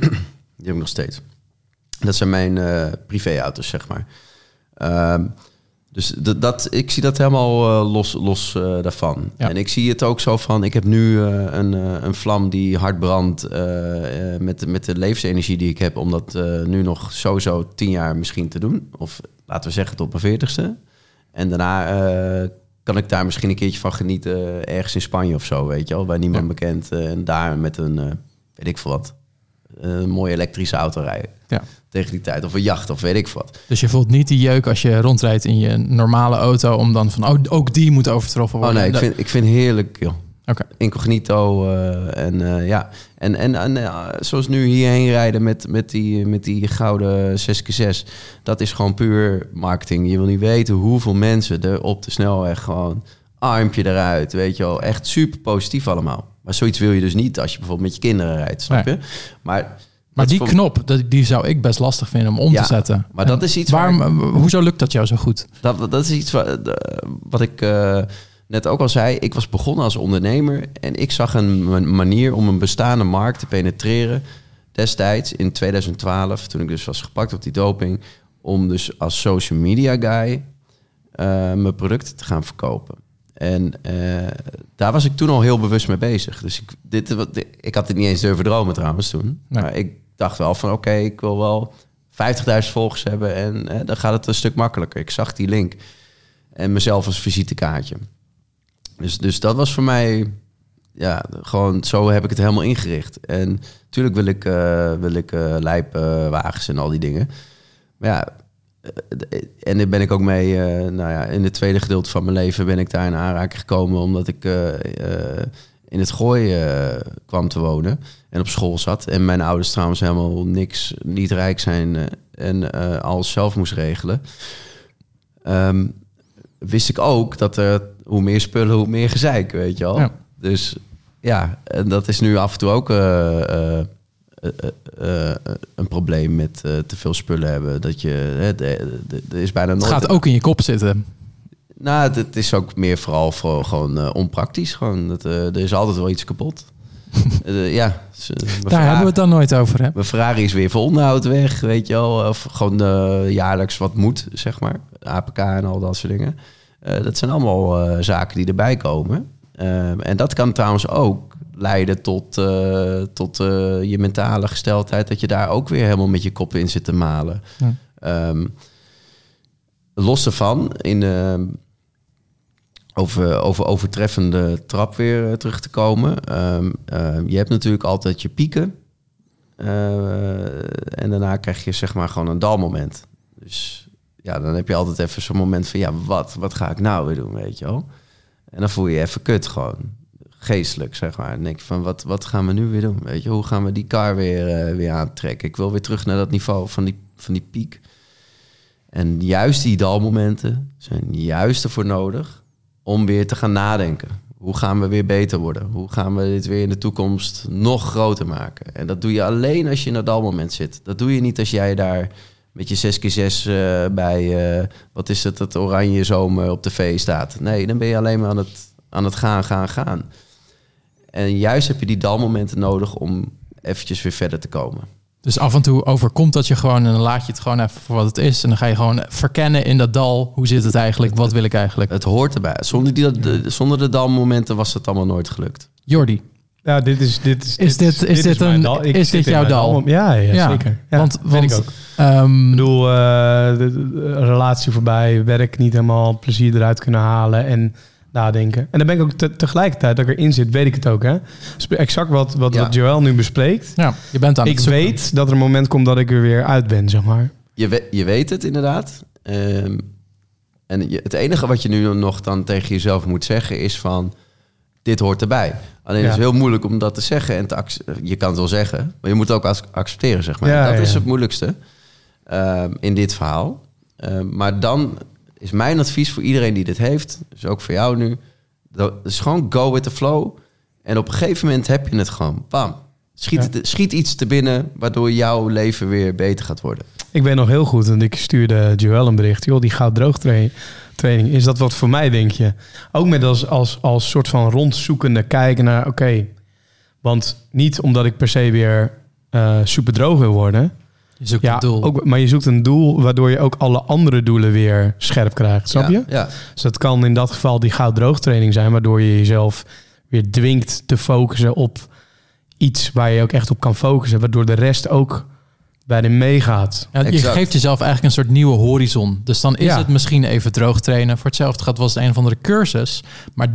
heb ik nog steeds. Dat zijn mijn eh privéauto's, zeg maar. Ehm, dus dat, dat, ik zie dat helemaal eh, los, los eh, daarvan. Ja. En ik zie het ook zo van, ik heb nu eh, een, een vlam die hard brandt met, de- met de levensenergie die ik heb, om dat nu nog sowieso tien jaar misschien te doen. Of laten we zeggen tot mijn veertigste. En daarna kan ik daar misschien een keertje van genieten, ergens in Spanje of zo, weet je wel, bij niemand Ja. bekend. en daar met een, weet ik veel wat, een mooie elektrische auto rijden. Ja. Tegen die tijd. Of een jacht, of weet ik wat. Dus je voelt niet die jeuk als je rondrijdt in je normale auto om dan van, oh, ook die moet overtroffen Oh worden. nee, ik vind, ik vind heerlijk, joh. Oké. Incognito eh, en eh, ja. En, en, en eh, zoals nu hierheen rijden met, met, die, met die gouden 6x6. Dat is gewoon puur marketing. Je wil niet weten hoeveel mensen er op de snelweg gewoon armpje eruit. Weet je wel, echt super positief allemaal. Maar zoiets wil je dus niet als je bijvoorbeeld met je kinderen rijdt, snap je? Maar Maar die knop, die zou ik best lastig vinden om om Ja, te zetten. maar dat is iets Waarom, waar hoezo lukt dat jou zo goed? Dat, dat is iets wat, eh, wat ik eh, net ook al zei. Ik was begonnen als ondernemer en ik zag een ma- manier om een bestaande markt te penetreren. Destijds in 2012, toen ik dus was gepakt op die doping, om dus als social media guy eh, mijn producten te gaan verkopen. En eh, daar was ik toen al heel bewust mee bezig. Dus ik, dit, dit- ik had het niet eens durven dromen trouwens toen. Nee. Maar ik dacht wel van oké, ik wil wel 50.000 volgers hebben en eh, dan gaat het een stuk makkelijker. Ik zag die link en mezelf als visitekaartje. Dus, dus dat was voor mij, ja, gewoon zo heb ik het helemaal ingericht. En natuurlijk wil ik, eh wil ik eh lijpwagens en al die dingen. Maar ja, en daar ben ik ook mee, eh, nou ja, in het tweede gedeelte van mijn leven ben ik daar in aanraking gekomen omdat ik eh, eh, in het gooi eh, kwam te wonen en op school zat. En mijn ouders trouwens helemaal niks, niet rijk zijn eh, en eh, alles zelf moest regelen. Ehm, wist ik ook dat er hoe meer spullen, hoe meer gezeik, weet je wel. Ja. Dus ja, en dat is nu af en toe ook eh, eh, eh, een probleem met te veel spullen hebben. Dat je, er is bijna Het nooit... gaat ook in je kop zitten. Nou, het, het is ook meer vooral voor, gewoon onpraktisch. Gewoon, dat, er is altijd wel iets kapot. (laughs) Ja, mijn Daar Ferrari- hebben we het dan nooit over. Hè? Mijn Ferrari is weer voor onderhoud weg, weet je wel. Of gewoon jaarlijks wat moet, zeg maar. APK en al dat soort dingen. Dat zijn allemaal zaken die erbij komen. En dat kan trouwens ook leiden tot, eh, tot eh, je mentale gesteldheid. Dat je daar ook weer helemaal met je kop in zit te malen. Ja. Ehm, los ervan, in, eh, over, over overtreffende trap weer eh, terug te komen. Ehm, eh, je hebt natuurlijk altijd je pieken. En daarna krijg je zeg maar gewoon een dalmoment. Dus ja, dan heb je altijd even zo'n moment van... ja, wat, wat ga ik nou weer doen, weet je wel? En dan voel je je even kut gewoon. Geestelijk, zeg maar. Dan denk van, wat, wat gaan we nu weer doen? Weet je, hoe gaan we die kar weer, eh, weer aantrekken? Ik wil weer terug naar dat niveau van die, van die piek. En juist die dalmomenten zijn juist ervoor nodig om weer te gaan nadenken. Hoe gaan we weer beter worden? Hoe gaan we dit weer in de toekomst nog groter maken? En dat doe je alleen als je in dat dalmoment zit. Dat doe je niet als jij daar met je 6x6 eh, bij, eh, wat is het, het oranje zomer op tv staat. Nee, dan ben je alleen maar aan het, aan het gaan, gaan, gaan. En juist heb je die dalmomenten nodig om eventjes weer verder te komen. Dus af en toe overkomt dat je gewoon en dan laat je het gewoon even voor wat het is. En dan ga je gewoon verkennen in dat dal. Hoe zit het eigenlijk? Wat wil ik eigenlijk? Het hoort erbij. Zonder, die, de, zonder de dalmomenten was het allemaal nooit gelukt. Jordi, Ja, dit is, dit is, Is dit- is dit mijn een- dal. Ik is dit jouw dal? Ja, ja, Ja, zeker. Ja, want- vind want- ik ook. ehm, Ik bedoel, eh, de, de- de relatie voorbij, werk niet helemaal plezier eruit kunnen halen en nadenken. En dan ben ik ook te- tegelijkertijd dat ik erin zit, weet ik het ook. Hè? Exact wat, wat, Ja. wat Joël nu bespreekt. ja, je bent aan Ik het weet dat er een moment komt dat ik er weer uit ben, zeg maar. Je, we- je weet het inderdaad. Ehm, en je, het enige wat je nu nog dan tegen jezelf moet zeggen is van... dit hoort erbij. Alleen Ja. het is heel moeilijk om dat te zeggen. En te je kan het wel zeggen, maar je moet het ook ac- accepteren, zeg maar. Ja, dat ja. is het moeilijkste ehm, in dit verhaal. Ehm, maar dan is mijn advies voor iedereen die dit heeft... dus ook voor jou nu... dat is gewoon go with the flow. En op een gegeven moment heb je het gewoon. Bam. Schiet, Ja. het, schiet iets te binnen... waardoor jouw leven weer beter gaat worden. Ik weet nog heel goed, want ik stuurde Joël een bericht. Joh, die goud droog tra- training, is dat wat voor mij, denk je? Ook met als, als, als soort van rondzoekende kijken naar, oké, want niet omdat ik per se weer eh super droog wil worden. Je zoekt Ja, een doel. Ook, maar je zoekt een doel waardoor je ook alle andere doelen weer scherp krijgt, snap Ja, je? Ja, Dus dat kan in dat geval die goud droog training zijn, waardoor je jezelf weer dwingt te focussen op iets waar je ook echt op kan focussen, waardoor de rest ook bij de meegaat. Ja, je Exact. geeft jezelf eigenlijk een soort nieuwe horizon. Dus dan is Ja. het misschien even droog trainen. Voor hetzelfde gaat was het een of andere cursus. Maar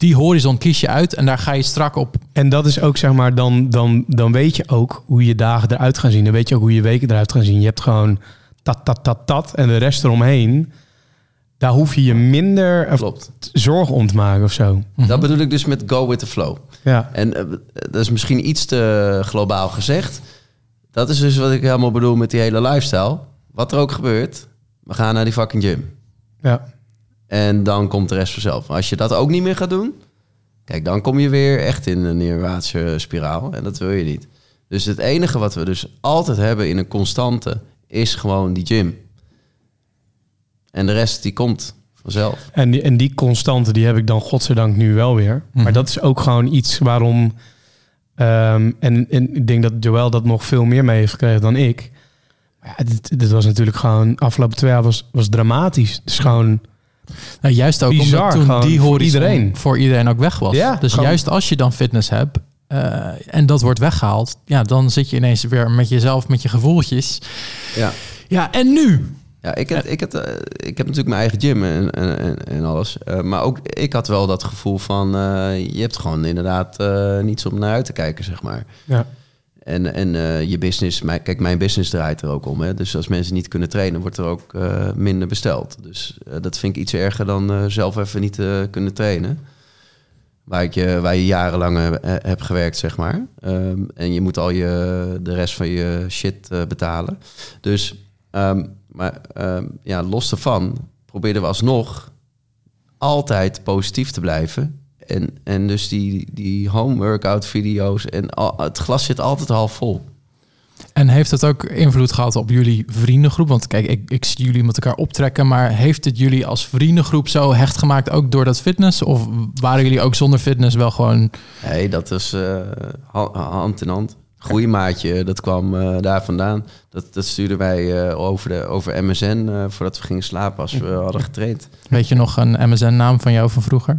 die horizon kies je uit en daar ga je strak op. En dat is ook, zeg maar, dan, dan, dan weet je ook hoe je dagen eruit gaan zien. Dan weet je ook hoe je weken eruit gaan zien. Je hebt gewoon tat, tat, tat, tat. En de rest eromheen, daar hoef je je minder klopt. zorgen om te maken of zo. Dat bedoel ik dus met go with the flow. Ja, En eh, dat is misschien iets te globaal gezegd. Dat is dus wat ik helemaal bedoel met die hele lifestyle. Wat er ook gebeurt, we gaan naar die fucking gym. ja. En dan komt de rest vanzelf. Maar als je dat ook niet meer gaat doen, kijk, dan kom je weer echt in een neerwaartse spiraal. En dat wil je niet. Dus het enige wat we dus altijd hebben in een constante is gewoon die gym. En de rest die komt vanzelf. En die, en die constante die heb ik dan godzijdank nu wel weer. Mhm. Maar dat is ook gewoon iets waarom... ehm, en, en ik denk dat Joël dat nog veel meer mee heeft gekregen dan ik. Maar ja, dit, dit was natuurlijk gewoon... Afgelopen twee jaar was, was dramatisch. Het is gewoon... Nou, juist ook Bizar, omdat toen die voor horizon iedereen. voor iedereen ook weg was. Ja, dus gewoon- juist als je dan fitness hebt eh, en dat wordt weggehaald, ja, dan zit je ineens weer met jezelf, met je gevoeltjes. Ja. Ja, en nu? Ja, ik heb, ik heb, eh, ik heb natuurlijk mijn eigen gym en, en, en, en alles. Eh, maar ook ik had wel dat gevoel van... eh, je hebt gewoon inderdaad eh, niets om naar uit te kijken, zeg maar. Ja. En, en eh, je business... Kijk, mijn business draait er ook om. Hè? Dus als mensen niet kunnen trainen, wordt er ook eh, minder besteld. Dus eh, dat vind ik iets erger dan zelf even niet kunnen trainen. Waar, ik je, waar je jarenlang hebt gewerkt, zeg maar. Ehm, en je moet al je, de rest van je shit betalen. Dus... ehm, maar ehm, ja, los daarvan probeerden we alsnog altijd positief te blijven. En, en dus die, die home workout video's en al, het glas zit altijd half vol. En heeft het ook invloed gehad op jullie vriendengroep? Want kijk, ik, ik zie jullie met elkaar optrekken, maar heeft het jullie als vriendengroep zo hecht gemaakt ook door dat fitness? Of waren jullie ook zonder fitness wel gewoon... Nee, dat is ha- hand in hand. Groeimaatje, dat kwam eh, daar vandaan. Dat, dat stuurden wij eh, over, de, over MSN voordat we gingen slapen als we hadden getraind. Weet je nog een MSN-naam van jou van vroeger?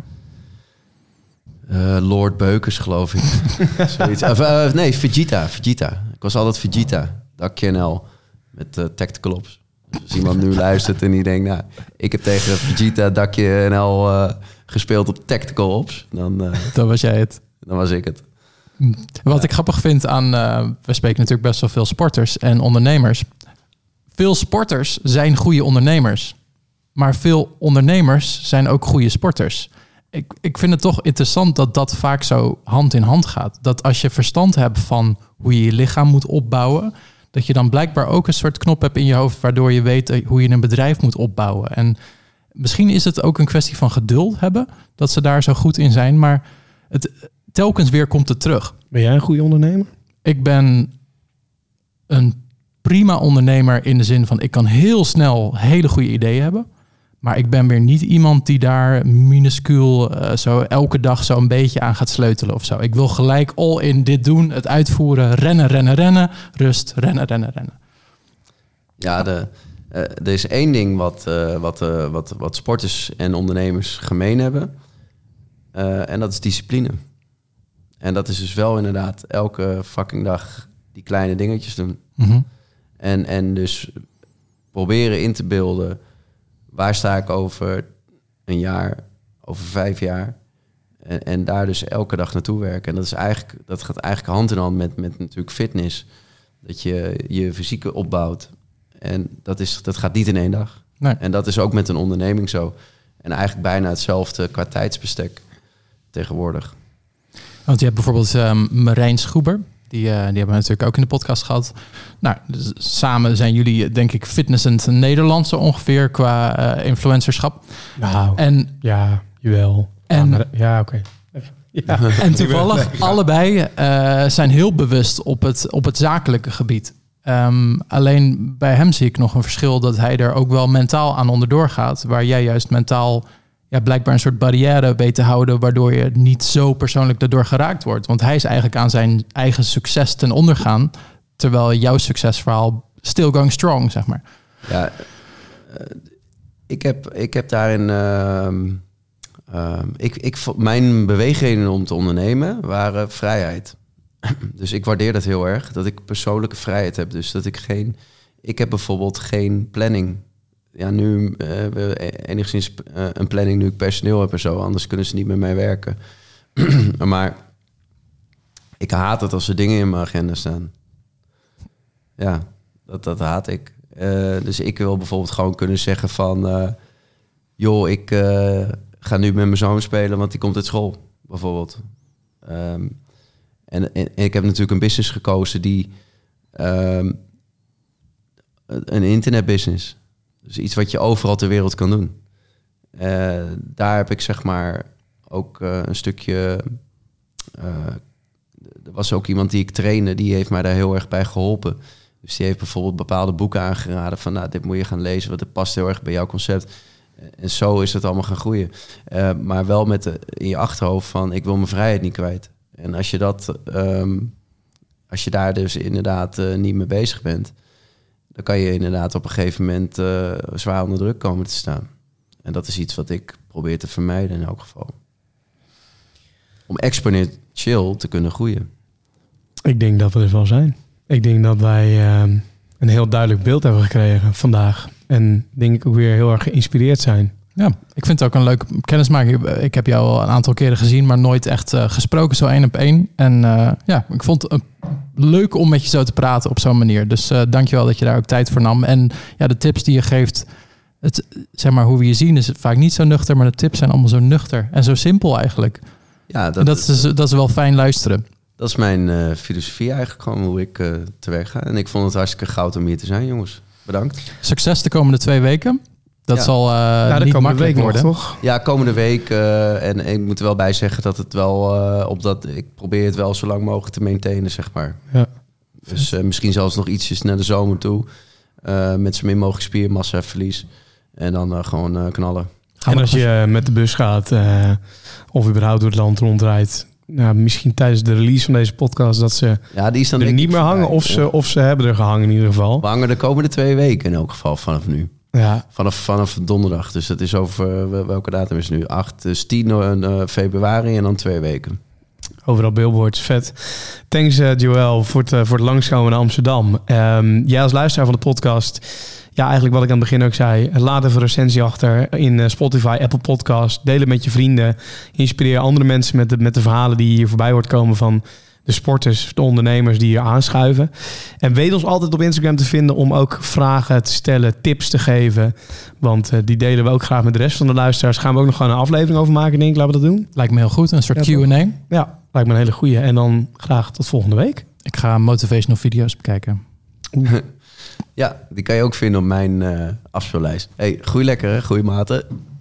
Eh, Lord Beukers, geloof ik. (laughs) Zoiets. Of, eh, nee, Vegeta, Vegeta. Ik was altijd Vegeta. Dakje NL. Met eh, Tactical Ops. Dus als iemand nu (laughs) luistert en die denkt... Nou, ik heb tegen Vegeta, Dakje NL gespeeld op Tactical Ops. Dan, (laughs) Dan was jij het. dan was ik het. Wat ik grappig vind aan... we spreken natuurlijk best wel veel sporters en ondernemers. Veel sporters zijn goede ondernemers. Maar veel ondernemers zijn ook goede sporters. Ik, ik vind het toch interessant dat dat vaak zo hand in hand gaat. Dat als je verstand hebt van hoe je je lichaam moet opbouwen... dat je dan blijkbaar ook een soort knop hebt in je hoofd... waardoor je weet eh, hoe je een bedrijf moet opbouwen. En misschien is het ook een kwestie van geduld hebben... dat ze daar zo goed in zijn. Maar het, telkens weer komt het terug. Ben jij een goede ondernemer? Ik ben een prima ondernemer in de zin van ik kan heel snel hele goede ideeën hebben. Maar ik ben weer niet iemand die daar minuscuul eh, zo elke dag zo een beetje aan gaat sleutelen of zo. Ik wil gelijk all in dit doen, het uitvoeren, rennen, rennen, rennen, rust, rennen, rennen, rennen. Ja, de, eh, er is één ding wat, eh, wat, wat, wat sporters en ondernemers gemeen hebben. En dat is discipline. En dat is dus wel inderdaad elke fucking dag die kleine dingetjes doen. Mhm. En, en dus proberen in te beelden... waar sta ik over een jaar, over vijf jaar... En, en daar dus elke dag naartoe werken. En dat, is eigenlijk, dat gaat eigenlijk hand in hand met, met natuurlijk fitness. Dat je je fysieke opbouwt. En dat, is, dat gaat niet in één dag. Nee. En dat is ook met een onderneming zo. En eigenlijk bijna hetzelfde qua tijdsbestek tegenwoordig. Want je hebt bijvoorbeeld ehm Marijn Schoeber. Die, eh, die hebben we natuurlijk ook in de podcast gehad. Nou, dus samen zijn jullie, denk ik, fitnessend Nederlandse ongeveer qua eh, influencerschap. Nou, En ja, jawel. En- ja, oké. (laughs) Ja. En toevallig, allebei eh, zijn heel bewust op het, op het zakelijke gebied. Ehm, alleen bij hem zie ik nog een verschil dat hij er ook wel mentaal aan onderdoor gaat. Waar jij juist mentaal ja, blijkbaar een soort barrière weet te houden, waardoor je niet zo persoonlijk daardoor geraakt wordt. Want hij is eigenlijk aan zijn eigen succes ten onder gaan, terwijl jouw succesverhaal still going strong, zeg maar. Ja, eh, ik, heb, ik heb daarin. ehm, ehm, ik, ik, mijn beweegredenen om te ondernemen waren vrijheid. (clears throat) Dus ik waardeer dat heel erg, dat ik persoonlijke vrijheid heb. Dus dat ik geen. Ik heb bijvoorbeeld geen planning. Ja, nu eh, hebben we enigszins eh, een planning nu ik personeel heb en zo, anders kunnen ze niet met mij werken. (clears throat) maar ik haat het als er dingen in mijn agenda staan. Ja, dat, dat haat ik. Eh, dus ik wil bijvoorbeeld gewoon kunnen zeggen van... eh, joh, ik eh, ga nu met mijn zoon spelen, want die komt uit school, bijvoorbeeld. Ehm, en, ik heb natuurlijk een business gekozen die... ehm, een internetbusiness. Dus iets wat je overal ter wereld kan doen. Eh, daar heb ik zeg maar ook eh, een stukje... eh, er was ook iemand die ik trainde, die heeft mij daar heel erg bij geholpen. Dus die heeft bijvoorbeeld bepaalde boeken aangeraden van, nou, dit moet je gaan lezen, want het past heel erg bij jouw concept. En zo is het allemaal gaan groeien. Maar wel met de, in je achterhoofd van, ik wil mijn vrijheid niet kwijt. En als je dat, ehm, als je daar dus inderdaad niet mee bezig bent, dan kan je inderdaad op een gegeven moment eh, zwaar onder druk komen te staan. En dat is iets wat ik probeer te vermijden in elk geval. Om exponentieel te kunnen groeien. Ik denk dat we er wel zijn. Ik denk dat wij ehm, een heel duidelijk beeld hebben gekregen vandaag. En denk ik ook weer heel erg geïnspireerd zijn. Ja, ik vind het ook een leuke kennismaking. Ik heb jou al een aantal keren gezien, maar nooit echt eh, gesproken, zo één op één. En eh, ja, ik vond het leuk om met je zo te praten op zo'n manier. Dus uh, dankjewel dat je daar ook tijd voor nam. En ja, de tips die je geeft, het, zeg maar, hoe we je zien is vaak niet zo nuchter, maar de tips zijn allemaal zo nuchter en zo simpel eigenlijk. Ja, dat, dat, is, dat is wel fijn luisteren. Dat is mijn filosofie eigenlijk gewoon, hoe ik te werk ga. En ik vond het hartstikke goud om hier te zijn, jongens. Bedankt. Succes de komende twee weken. Dat Ja. zal uh, Ja, de niet komende makkelijk week nog, worden. toch? Ja, komende week. eh, en ik moet er wel bij zeggen dat het wel eh, op dat. Ik probeer het wel zo lang mogelijk te maintainen, zeg maar. Ja. Dus eh, misschien zelfs nog ietsjes naar de zomer toe. eh, met zo min mogelijk spiermassa verlies. En dan eh, gewoon eh, knallen. Gaan en als je met de bus gaat eh, of überhaupt door het land rondrijdt, nou, misschien tijdens de release van deze podcast dat ze Ja, die is dan er niet meer hangen of ze, of ze hebben er gehangen in ieder geval. We hangen de komende twee weken in elk geval vanaf nu. Ja, Vanaf, vanaf donderdag. Dus dat is over. eh, welke datum is het nu? 8, dus 10 eh, februari en dan twee weken. overal billboards, vet. Thanks eh, Joël voor het, eh, voor het langskomen naar Amsterdam. Ehm, jij als luisteraar van de podcast, ja eigenlijk wat ik aan het begin ook zei, laat even een recensie achter in Spotify, Apple Podcast. Deel het met je vrienden. Inspireer andere mensen met de, met de verhalen die hier voorbij hoort komen van de sporters, de ondernemers die hier aanschuiven. En weet ons altijd op Instagram te vinden om ook vragen te stellen, tips te geven. Want eh, die delen we ook graag met de rest van de luisteraars. Gaan we ook nog gewoon een aflevering over maken, denk ik. Laten we dat doen. Lijkt me heel goed, een soort Ja? Q&A. Ja, lijkt me een hele goeie. En dan graag tot volgende week. Ik ga motivational video's bekijken. (laughs) Ja, die kan je ook vinden op mijn eh afspeellijst. Hey, groei lekker, hè? Goeie maten.